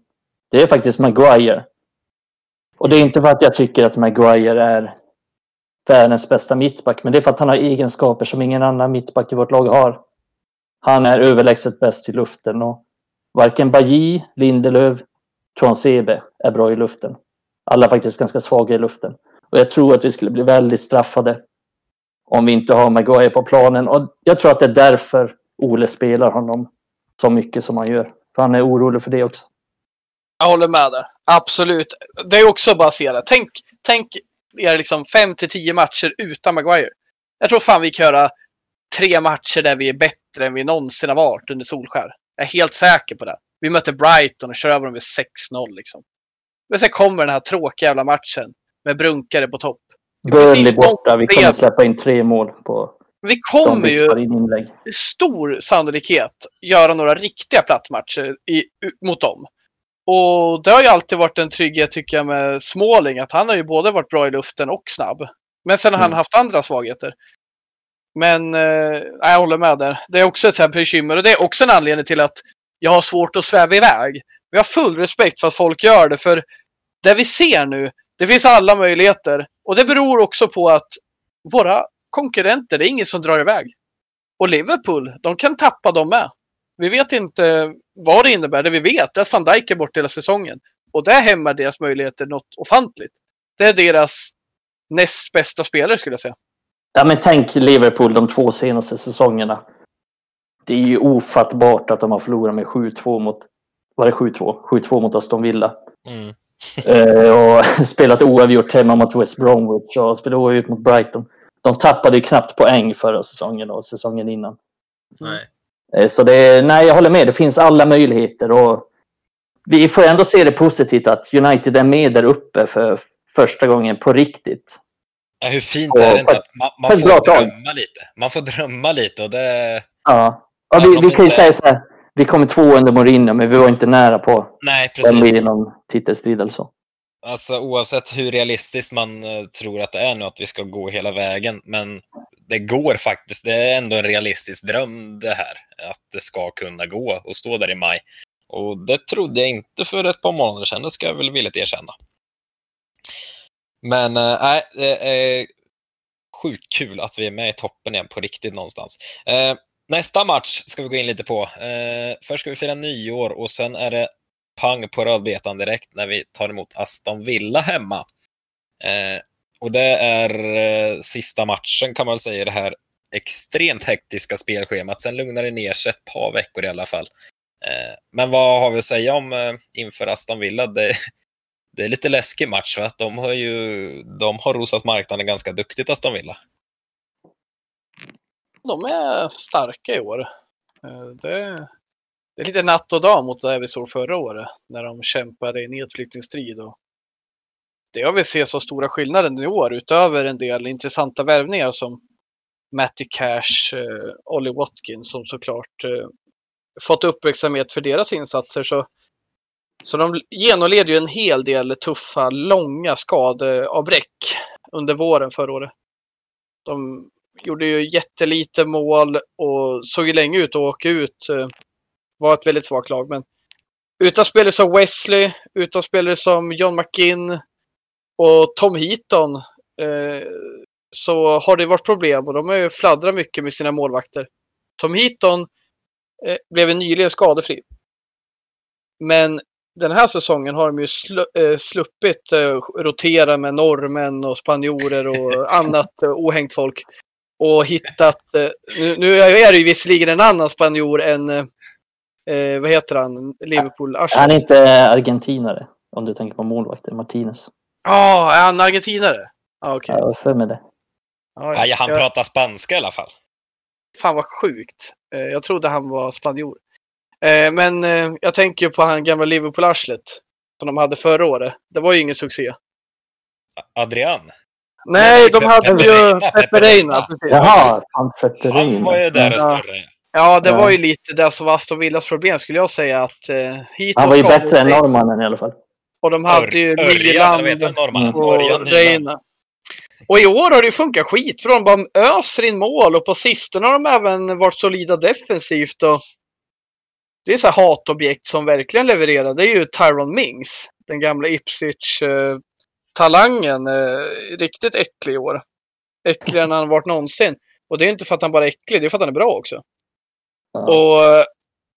Det är faktiskt Maguire. Och det är inte för att jag tycker att Maguire är världens bästa mittback, men det är för att han har egenskaper som ingen annan mittback i vårt lag har. Han är överlägset bäst i luften och varken Bajy, Lindelöf, Sebe är bra i luften. Alla är faktiskt ganska svaga i luften. Och jag tror att vi skulle bli väldigt straffade om vi inte har Maguire på planen. Och jag tror att det är därför Ole spelar honom så mycket som han gör. För han är orolig för det också. Jag håller med där. Absolut. Det är också baserat. Tänk, tänk er liksom fem till tio matcher utan Maguire. Jag tror fan vi kan göra tre matcher där vi är bättre än vi någonsin har varit under Solskär. Jag är helt säker på det. Vi möter Brighton och kör över dem med 6-0 liksom. Men sen kommer den här tråkiga jävla matchen med Brunkare på topp. Burnley borta. Vi kommer släppa in tre mål på Vi kommer ju stor sannolikhet göra några riktiga plattmatcher i, mot dem. Och det har ju alltid varit en trygghet tycker jag med Småling, att han har ju både varit bra i luften och snabb. Men sen har mm. han haft andra svagheter. Men eh, jag håller med där. Det är också ett sånt bekymmer och det är också en anledning till att jag har svårt att sväva iväg. Vi har full respekt för att folk gör det, för det vi ser nu, det finns alla möjligheter. Och det beror också på att våra konkurrenter, det är ingen som drar iväg. Och Liverpool, de kan tappa dem med. Vi vet inte vad det innebär. Det vi vet är att van Dijk är bort hela säsongen. Och det hämmar deras möjligheter något ofantligt. Det är deras näst bästa spelare skulle jag säga. Ja, men tänk Liverpool de två senaste säsongerna. Det är ju ofattbart att de har förlorat med 7-2 mot, var det 7-2? 7-2 mot Aston Villa. Mm. Uh, och spelat oavgjort hemma mot West Bromwich och spelat oavgjort mot Brighton. De tappade ju knappt poäng förra säsongen och säsongen innan. Nej. Uh, så det, nej, jag håller med. Det finns alla möjligheter och vi får ändå se det positivt att United är med där uppe för första gången på riktigt. Ja, hur fint och, är det inte att man, man får drömma lite? Man får drömma lite och det... Ja, ja vi, vi kan ju säga så här. Vi kom två under Mourinho, men vi var inte nära på Nej, precis. att någon titelstrid eller så. Alltså oavsett hur realistiskt man uh, tror att det är nu att vi ska gå hela vägen, men det går faktiskt. Det är ändå en realistisk dröm det här, att det ska kunna gå och stå där i maj. Och det trodde jag inte för ett par månader sedan, det ska jag väl villigt erkänna. Men eh, nej, äh, det är sjukt kul att vi är med i toppen igen på riktigt någonstans. Eh, nästa match ska vi gå in lite på. Eh, först ska vi fira nyår och sen är det pang på rödbetan direkt när vi tar emot Aston Villa hemma. Eh, och det är eh, sista matchen kan man säga i det här extremt hektiska spelschemat. Sen lugnar det ner sig ett par veckor i alla fall. Eh, men vad har vi att säga om eh, inför Aston Villa? Det, det är lite läskig match, va? De har ju de har rosat marknaden ganska duktigt, Aston Villa. De är starka i år. Eh, det, det är lite natt och dag mot det vi såg förra året, när de kämpade i nedflyttningsstrid. Och det har vi sett så stora skillnader i år, utöver en del intressanta värvningar som Matty Cash, eh, Ollie Watkins, som såklart eh, fått uppmärksamhet för deras insatser. Så så de genomled ju en hel del tuffa, långa skadeavbräck under våren förra året. De gjorde ju jättelite mål och såg ju länge ut att åka ut. Eh, var ett väldigt svagt lag, men utan spelare som Wesley, utan spelare som John McGinn och Tom Heaton eh, så har det varit problem och de har ju fladdrat mycket med sina målvakter. Tom Heaton eh, blev nyligen skadefri. Men den här säsongen har de ju sl eh, sluppit eh, rotera med norrmän och spanjorer och annat eh, ohängt folk. Och hittat, eh, nu, nu, är det ju visserligen en annan spanjor än, eh, eh, vad heter han, Liverpool Arsenal. Han är inte argentinare, om du tänker på målvakten, Martinez. Ja, oh, är han argentinare? Ah, okay. Ja, för mig det. Ah, ja, han jag... pratar spanska i alla fall. Fan vad sjukt. Jag trodde han var spanjor. Eh, men eh, jag tänker ju på han gamla Liverpool-arslet som de hade förra året. Det var ju ingen succé. Adrian? Nej, de hade ju Pepperina. Jaha, han Han var ju där och. Ja, det var ju lite det som var Aston Villas problem skulle jag säga. Att, eh, hit han var ju bättre än norrmannen i alla fall. Och de hade ju Nyland och Reina. Och i år har det funkat skitbra. De bara öser in mål och på sistone har de även varit solida defensivt. Och det är så hatobjekt som verkligen levererar. Det är ju Tyron Mings, den gamla Ipswich eh, talangen eh, riktigt äcklig i år. Äckligare än han varit någonsin. Och det är inte för att han bara är äcklig, det är för att han är bra också. Ja. Och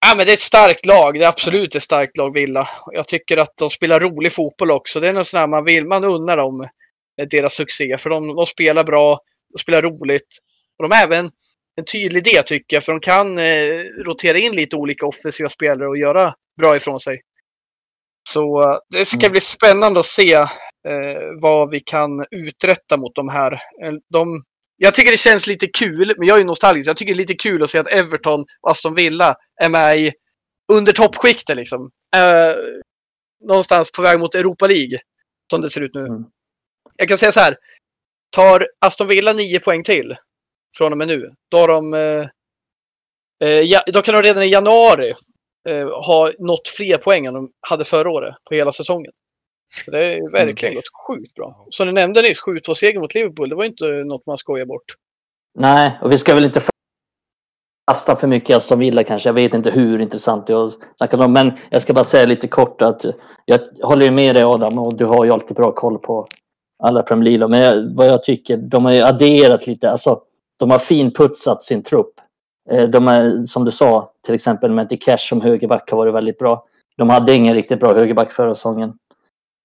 ja, men det är ett starkt lag. Det är absolut ett starkt lag, Villa. Jag tycker att de spelar rolig fotboll också. Det är något sånt man vill, man unnar dem deras succé. För de, de spelar bra, de spelar roligt. Och de har även en tydlig idé tycker jag. För de kan eh, rotera in lite olika offensiva spelare och göra bra ifrån sig. Så eh, det ska Mm. bli spännande att se vad vi kan uträtta mot de här. Eh, De, jag tycker det känns lite kul, men jag är ju nostalgisk. Jag tycker det är lite kul att se att Everton och Aston Villa är med i under toppskiktet liksom. Eh, någonstans på väg mot Europa League. Som det ser ut nu. Mm. Jag kan säga så här. Tar Aston Villa nio poäng till från och med nu, då har de eh, eh, ja, då kan de redan i januari eh, ha nått fler poäng än de hade förra året på hela säsongen. Så det är verkligen Okej. gått sjukt bra. Som du nämnde nyss, 7-2-seger mot Liverpool, det var inte något man skojar bort. Nej, och vi ska väl inte fasta för mycket i Aston Villa kanske. Jag vet inte hur intressant det är att snacka om. Men jag ska bara säga lite kort att jag håller ju med dig Adam och du har ju alltid bra koll på alla Premier League. Men jag, vad jag tycker, de har ju adderat lite. Alltså, de har finputsat sin trupp. Eh, De är, som du sa, till exempel med Cash som högerback har varit väldigt bra. De hade ingen riktigt bra högerback förra säsongen.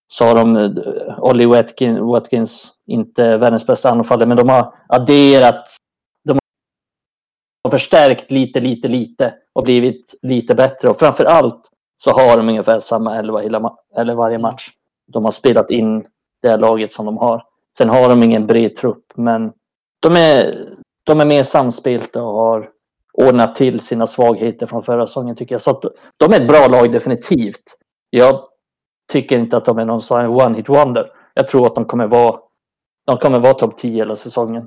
Så har de eh, Ollie Watkins, Watkins, inte världens bästa anfallare, men de har adderat De har förstärkt lite, lite, lite och blivit lite bättre. Och framför allt så har de ungefär samma elva hela eller varje match. De har spelat in det laget som de har. Sen har de ingen bred trupp, men de är, de är mer samspelta och har ordnat till sina svagheter från förra säsongen tycker jag. Så att de är ett bra lag definitivt. Jag tycker inte att de är någon sån här one hit wonder. Jag tror att de kommer vara, de kommer vara topp 10 hela säsongen.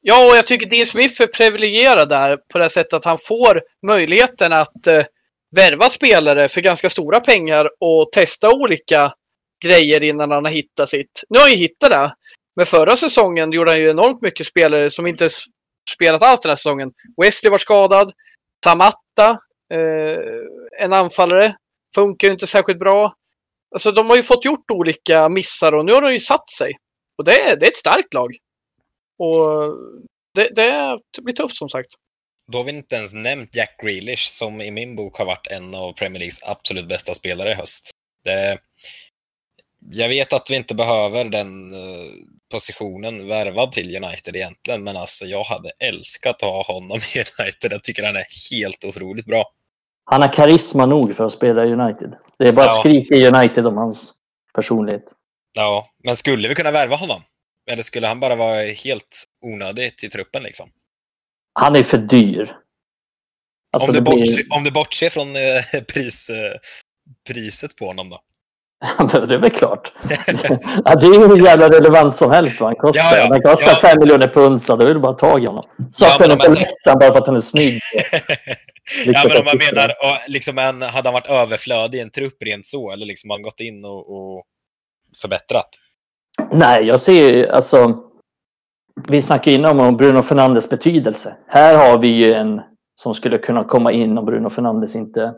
Ja, och jag tycker Dean Smith är privilegierad där på det sättet att han får möjligheten att eh, värva spelare för ganska stora pengar och testa olika grejer innan han har hittat sitt. Nu har han ju hittat det. Men förra säsongen gjorde han ju enormt mycket spelare som inte spelat alls den här säsongen. Wesley var skadad. Tamatta, eh, en anfallare, funkar ju inte särskilt bra. Alltså de har ju fått gjort olika missar och nu har de ju satt sig. Och det är, det är ett starkt lag. Och det, det blir tufft som sagt. Då har vi inte ens nämnt Jack Grealish som i min bok har varit en av Premier Leagues absolut bästa spelare i höst. Det, jag vet att vi inte behöver den eh, positionen värvad till United egentligen, men alltså jag hade älskat att ha honom i United. Jag tycker han är helt otroligt bra. Han har karisma nog för att spela i United. Det är bara Ja. att skrika i United om hans personlighet. Ja, men skulle vi kunna värva honom? Eller skulle han bara vara helt onödig till truppen liksom? Han är för dyr. Alltså, om, du blir- bortser, om du bortser från eh, pris, eh, priset på honom då? Det är väl klart. ja, det är ju hur jävla relevant som helst vad han kostar. Ja, ja, Han kostar ja. fem miljoner pund så då är det bara att ta i honom. Så Ja, att men han om på läktaren bara för att han är snygg. ja, men om man menar, liksom, en, hade han varit överflödig i en trupp rent så, eller liksom han gått in och, och förbättrat? Nej, jag ser ju alltså. Vi snackade innan om Bruno Fernandes betydelse. Här har vi ju en som skulle kunna komma in om Bruno Fernandes inte.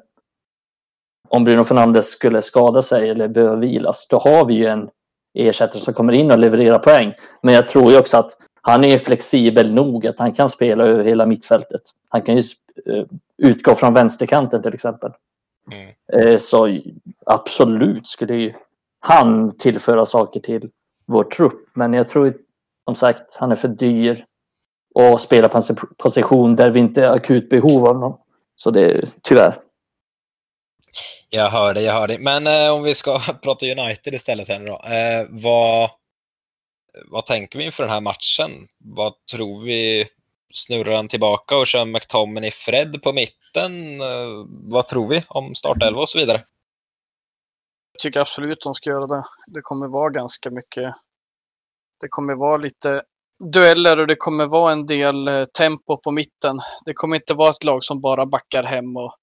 Om Bruno Fernandes skulle skada sig eller behöva vilas, då har vi ju en ersättare som kommer in och levererar poäng. Men jag tror ju också att han är flexibel nog att han kan spela över hela mittfältet. Han kan ju eh, utgå från vänsterkanten till exempel. Mm. Eh, Så absolut skulle ju han tillföra saker till vår trupp. Men jag tror som sagt han är för dyr och spelar på en position där vi inte är akut behov av honom. Så det är tyvärr. Jag hör dig, jag hör dig. Men eh, om vi ska prata United istället här nu då. Eh, vad, vad tänker vi inför den här matchen? Vad tror vi? Snurrar han tillbaka och kör McTominay Fred på mitten? Eh, vad tror vi om startelva och så vidare? Jag tycker absolut de ska göra det. Det kommer vara ganska mycket. Det kommer vara lite dueller och det kommer vara en del eh, tempo på mitten. Det kommer inte vara ett lag som bara backar hem och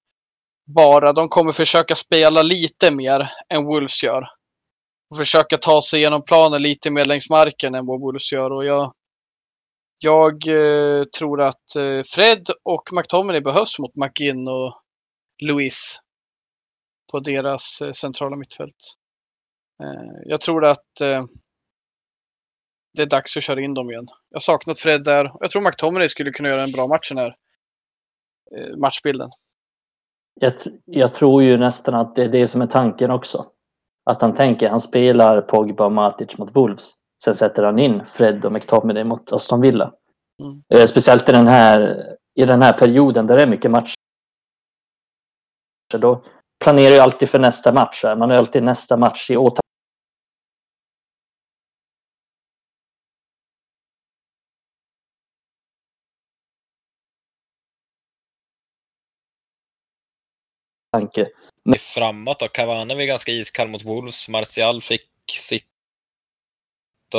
bara. De kommer försöka spela lite mer än Wolves gör. Och försöka ta sig igenom planen lite mer längs marken än vad Wolves gör. Och jag, jag eh, tror att eh, Fred och McTominay behövs mot McGinn och Louise på deras eh, centrala mittfält. Eh, jag tror att eh, det är dags att köra in dem igen. Jag har saknat Fred där. Jag tror McTominay skulle kunna göra en bra match den här eh, matchbilden. Jag, jag, tror ju nästan att det är det som är tanken också. Att han tänker, han spelar Pogba och Matic mot Wolves. Sen sätter han in Fred och McTominay mot Aston Villa. Mm. Eh, speciellt i den, här, i den här perioden där det är mycket matcher. Då planerar jag alltid för nästa match. Man har alltid nästa match i åtanke. Tanke. Framåt och Cavani var ganska iskall mot Wolves. Martial fick sitta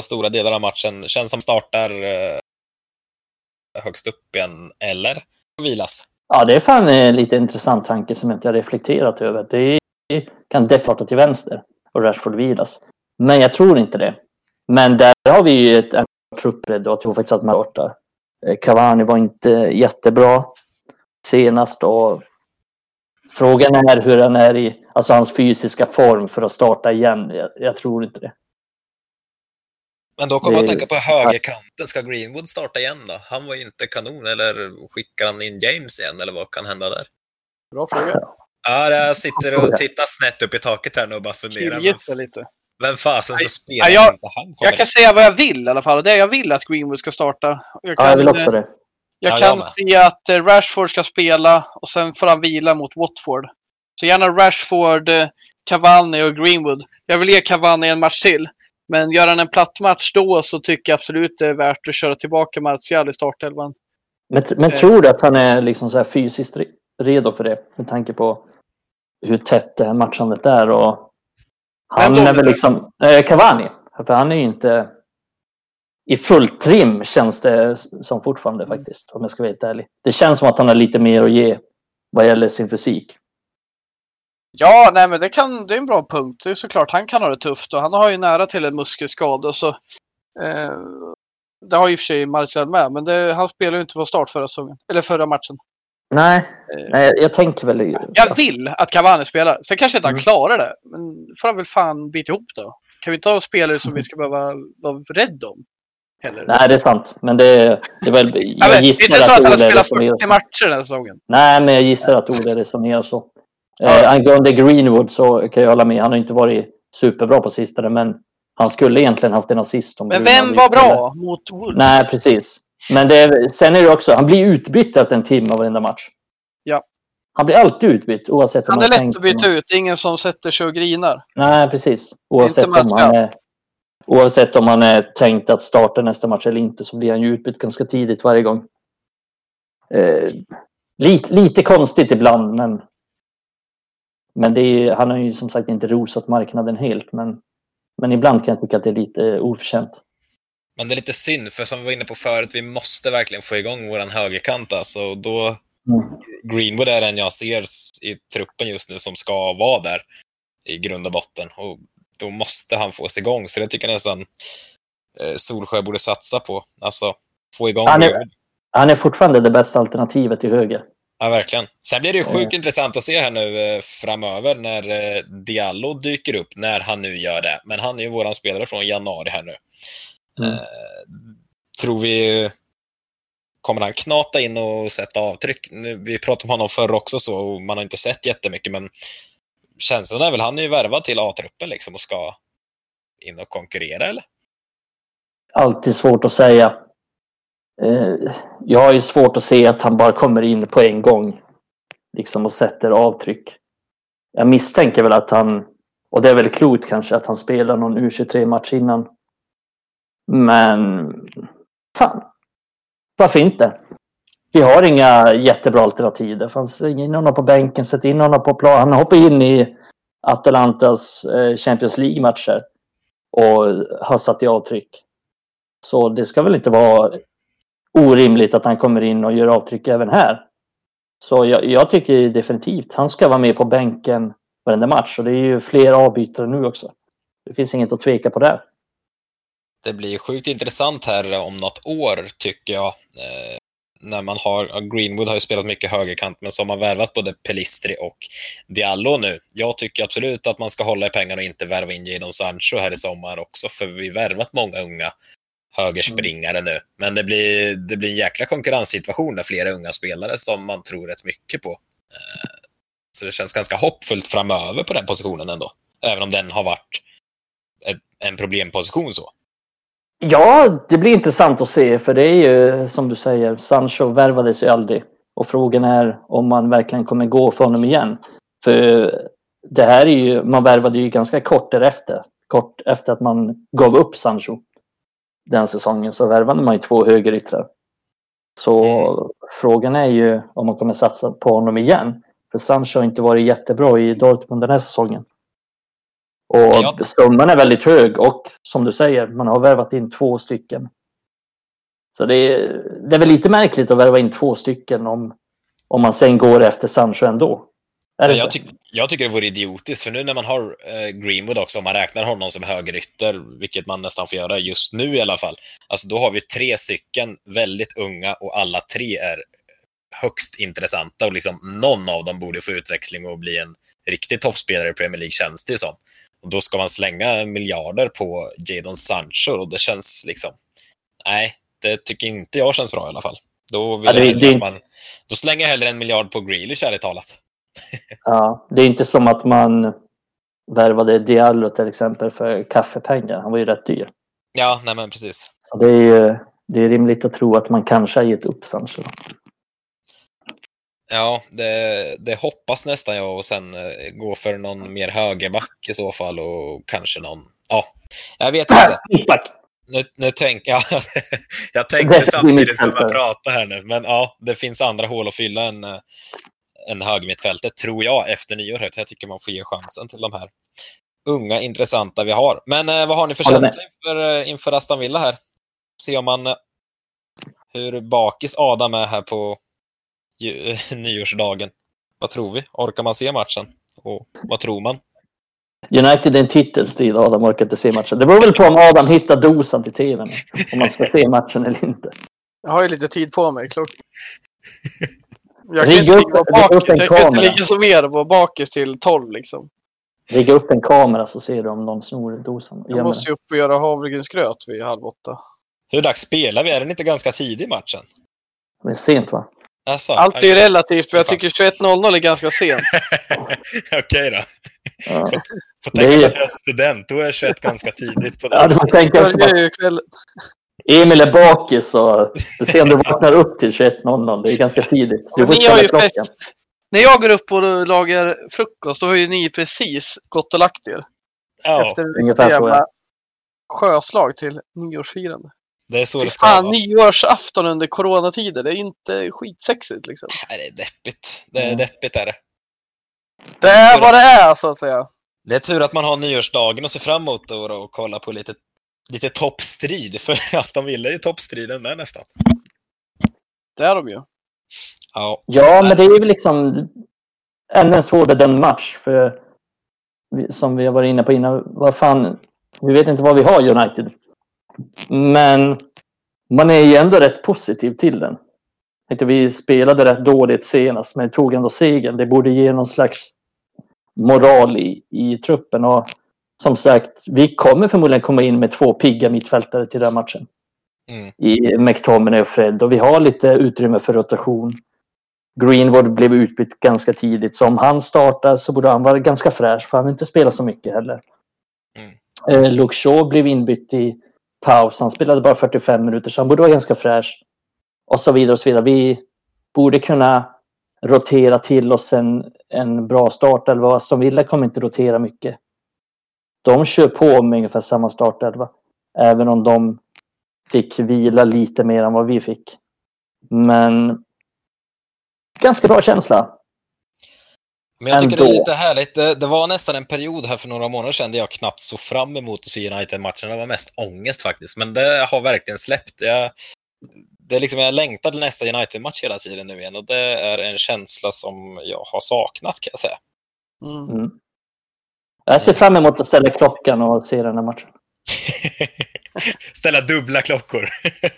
stora delar av matchen. Känns som startar eh, högst upp igen, eller vilas. Ja, det är fan en lite intressant tanke som jag inte har reflekterat över. Det kan definitivt till vänster och Rashford vilas. Men jag tror inte det. Men där har vi ju ett truppbredd och jag tror faktiskt att man startar. Eh, Cavani var inte jättebra senast och Frågan är hur han är i alltså hans fysiska form för att starta igen. Jag, jag tror inte det. Men då kommer man att tänka på högerkanten. Ska Greenwood starta igen då? Han var ju inte kanon. Eller skickar han in James igen? Eller vad kan hända där? Bra fråga. Ja, jag sitter och tittar snett upp i taket här nu och bara funderar. Vem, lite. vem fasen ska spela? Ja, jag, jag kan säga vad jag vill i alla fall. Och det är jag vill att Greenwood ska starta. Jag, kan, ja, jag vill också det. Jag kan ja, se att eh, Rashford ska spela och sen får han vila mot Watford. Så gärna Rashford, eh, Cavani och Greenwood. Jag vill ge Cavani en match till. Men gör han en platt match då så tycker jag absolut det är värt att köra tillbaka Martial i startelvan. Men, men eh. tror du att han är liksom så fysiskt redo för det? Med tanke på hur tätt det här matchandet är. Och han är väl liksom... Eh, Cavani. För han är ju inte i fullt trim känns det som fortfarande faktiskt, om jag ska vara helt ärlig. Det känns som att han har lite mer att ge vad gäller sin fysik. Ja, nej men det, kan, det är en bra punkt. Det är såklart, han kan ha det tufft och han har ju nära till en muskelskada. Så, eh, det har i och för sig Marcel med, men det, han spelade ju inte på start förra säsongen, eller förra matchen. Nej, eh, nej jag tänker väl... Jag vill att Cavani spelar. Sen kanske inte han mm. klarar det, men får han väl fan bita ihop då. Kan vi inte ha spelare som vi ska behöva vara rädda om? Heller. Nej, det är sant. Men det, det är väl... Jag ja, gissar det är inte så att, han har spelat 40 matcher den här säsongen. Nej, men jag gissar att Ole resonerar så. Ja. Eh, angående Greenwood så kan jag hålla med. Han har inte varit superbra på sistone, men han skulle egentligen haft en assist. Om men vem var bra mot Wolves? Nej, precis. Men det, sen är det också, han blir utbytt efter en timme av varenda match. Ja. Han blir alltid utbytt oavsett om han är lätt att byta ut. Det är ingen som sätter sig och grinar. Nej, precis. Oavsett om han är Oavsett om han är tänkt att starta nästa match eller inte så blir han ju utbytt ganska tidigt varje gång. Eh, lite, lite konstigt ibland men men det är, han har ju som sagt inte rosat marknaden helt men, men ibland kan jag tycka att det är lite oförtjänt. Men det är lite synd, för som vi var inne på förut, vi måste verkligen få igång våran högerkant. Alltså, då, mm. Greenwood är den jag ser i truppen just nu som ska vara där i grund och botten. Och då måste han få sig igång. Så det tycker jag nästan eh, Solsjö borde satsa på. Alltså, få igång han är, han är fortfarande det bästa alternativet till höger. Ja, verkligen. Sen blir det ju sjukt mm. intressant att se här nu eh, framöver när eh, Diallo dyker upp, när han nu gör det. Men han är ju våran spelare från januari här nu. Mm. Eh, tror vi... Kommer han knata in och sätta avtryck? Nu, vi pratade om honom förr också så, man har inte sett jättemycket, men känslan är väl han är ju värvad till A-truppen liksom och ska in och konkurrera, eller? Alltid svårt att säga. Eh, jag har ju svårt att se att han bara kommer in på en gång liksom och sätter avtryck. Jag misstänker väl att han, och det är väl klokt kanske, att han spelar någon U23-match innan. Men fan, varför inte? Vi har inga jättebra alternativ. Det fanns in honom på bänken, sätt in honom på plan. Han hoppar in i Atalantas eh, Champions League-matcher och har satt i avtryck. Så det ska väl inte vara orimligt att han kommer in och gör avtryck även här. Så jag, jag tycker definitivt han ska vara med på bänken varenda match och det är ju fler avbytare nu också. Det finns inget att tveka på där. Det blir sjukt intressant här om något år tycker jag. Eh, när man har, Greenwood har ju spelat mycket högerkant, men så har man värvat både Pelistri och Diallo nu. Jag tycker absolut att man ska hålla i pengarna och inte värva in Jadon Sancho här i sommar också, för vi har värvat många unga högerspringare nu. Men det blir, det blir en jäkla konkurrenssituation där flera unga spelare som man tror rätt mycket på. Eh, så det känns ganska hoppfullt framöver på den positionen ändå. Även om den har varit en problemposition så. Ja, det blir intressant att se för det är ju som du säger, Sancho värvades ju aldrig. Och frågan är om man verkligen kommer gå för honom igen. För det här är ju, man värvade ju ganska kort därefter. Kort efter att man gav upp Sancho den säsongen så värvade man ju två högeryttrar. Så mm. frågan är ju om man kommer satsa på honom igen. För Sancho har inte varit jättebra i Dortmund den här säsongen. Och ja. summan är väldigt hög och som du säger, man har värvat in två stycken. Så det är, det är väl lite märkligt att värva in två stycken om, om man sen går efter Sancho ändå. Ja, jag, tyck, jag, tycker det vore idiotiskt, för nu när man har eh, Greenwood också, om man räknar honom som högerytter, vilket man nästan får göra just nu i alla fall, alltså då har vi tre stycken väldigt unga och alla tre är högst intressanta och liksom någon av dem borde få utväxling och bli en riktig toppspelare i Premier League känns det som. Och då ska man slänga miljarder på Jadon Sancho och det känns liksom... Nej, det tycker inte jag känns bra i alla fall. Då, vill ja, det, det... Man, då slänger jag hellre en miljard på Grealish, ärligt talat. ja, det är inte som att man värvade Diallo till exempel för kaffepengar. Han var ju rätt dyr. Ja, nej men precis. Så det är ju det är rimligt att tro att man kanske har gett upp Sancho. Ja, det, det hoppas nästan jag och sen eh, gå för någon mer högerback i så fall och kanske någon, ja, jag vet inte. Nu, nu tänk, ja, jag tänkte samtidigt som jag pratar här nu, men ja, det finns andra hål att fylla än, eh, än högermittfältet, tror jag, efter nyår. Jag tycker man får ge chansen till de här unga, intressanta vi har. Men eh, vad har ni för känsla inför, eh, inför Aston Villa här? Se om man, hur bakis Adam är här på nyårsdagen. Vad tror vi? Orkar man se matchen? Och vad tror man? United är en titelstrid Adam orkar inte se matchen. Det beror väl på om Adam hittar dosan till tvn. Om man ska se matchen eller inte. Jag har ju lite tid på mig. Klock. Jag kan inte ligga bakis. Jag kan inte ligga som er på bakis till 12 liksom. Lägga upp en kamera så ser du om någon snor dosan. Jag måste ju upp och göra havregrynsgröt vid halv åtta. Hur dags spelar vi? Är den inte ganska tidig matchen? Det är sent va? Alltså, Allt är ju relativt, men jag tycker 21.00 är ganska sent. Okej då. Ja. Får, får tänka på att jag är student, då är 21 ganska tidigt på dagen. Ja, då tänker jag så Emil är bakis och du ser om du vaknar upp till 21.00. Det är ganska tidigt. Du får ställa klockan. Fest. När jag går upp och lagar frukost, då har ju ni precis gått och lagt er. Ja. Efter ett jävla sjöslag till nyårsfirande. Det är så det ska fan, vara. Nyårsafton under coronatider, det är inte skitsexigt liksom. Nej, det är deppigt. Det är mm. deppigt är det. Det är vad det är, så att säga. Det är tur att man har nyårsdagen och ser fram emot och, och kolla på lite, lite toppstrid. För Aston Villa är ju toppstriden med nästan. Det är de ju. Ja, ja men det är väl liksom ännu en svårbedömd match. För som vi har varit inne på innan, vad fan, vi vet inte vad vi har United. Men man är ju ändå rätt positiv till den. Vi spelade rätt dåligt senast, men tog ändå segern. Det borde ge någon slags moral i, i truppen. Och som sagt, vi kommer förmodligen komma in med två pigga mittfältare till den matchen. Mm. I McTominay och Fred. Och vi har lite utrymme för rotation. Greenwood blev utbytt ganska tidigt, så om han startar så borde han vara ganska fräsch, för han vill inte spela så mycket heller. Mm. Eh, Luke Shaw blev inbytt i paus. Han spelade bara 45 minuter så han borde vara ganska fräsch. Och så vidare och så vidare. Vi borde kunna rotera till oss en, en bra startelva. Som Villa kommer inte rotera mycket. De kör på med ungefär samma startelva. Även om de fick vila lite mer än vad vi fick. Men ganska bra känsla. Men jag tycker Ändå. det är lite härligt. Det, det, var nästan en period här för några månader sedan där jag knappt såg fram emot att se United-matchen. Det var mest ångest faktiskt, men det har verkligen släppt. Jag, det är liksom, jag längtar till nästa United-match hela tiden nu igen och det är en känsla som jag har saknat kan jag säga. Mm. mm. Jag ser fram emot att ställa klockan och se den här matchen. Ställa dubbla klockor.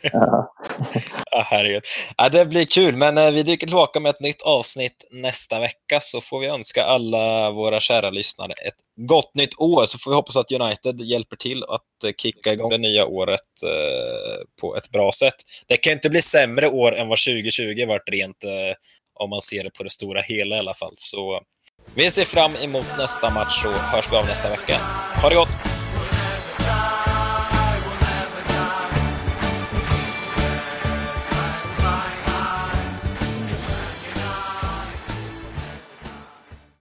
Ja. Ja, herregud. Ja, det blir kul, men eh, vi dyker tillbaka med ett nytt avsnitt nästa vecka så får vi önska alla våra kära lyssnare ett gott nytt år så får vi hoppas att United hjälper till att eh, kicka igång det nya året eh, på ett bra sätt. Det kan inte bli sämre år än vad 2020 varit rent om man ser det på det stora hela i alla fall. Så vi ser fram emot nästa match så hörs vi av nästa vecka. Ha det gott!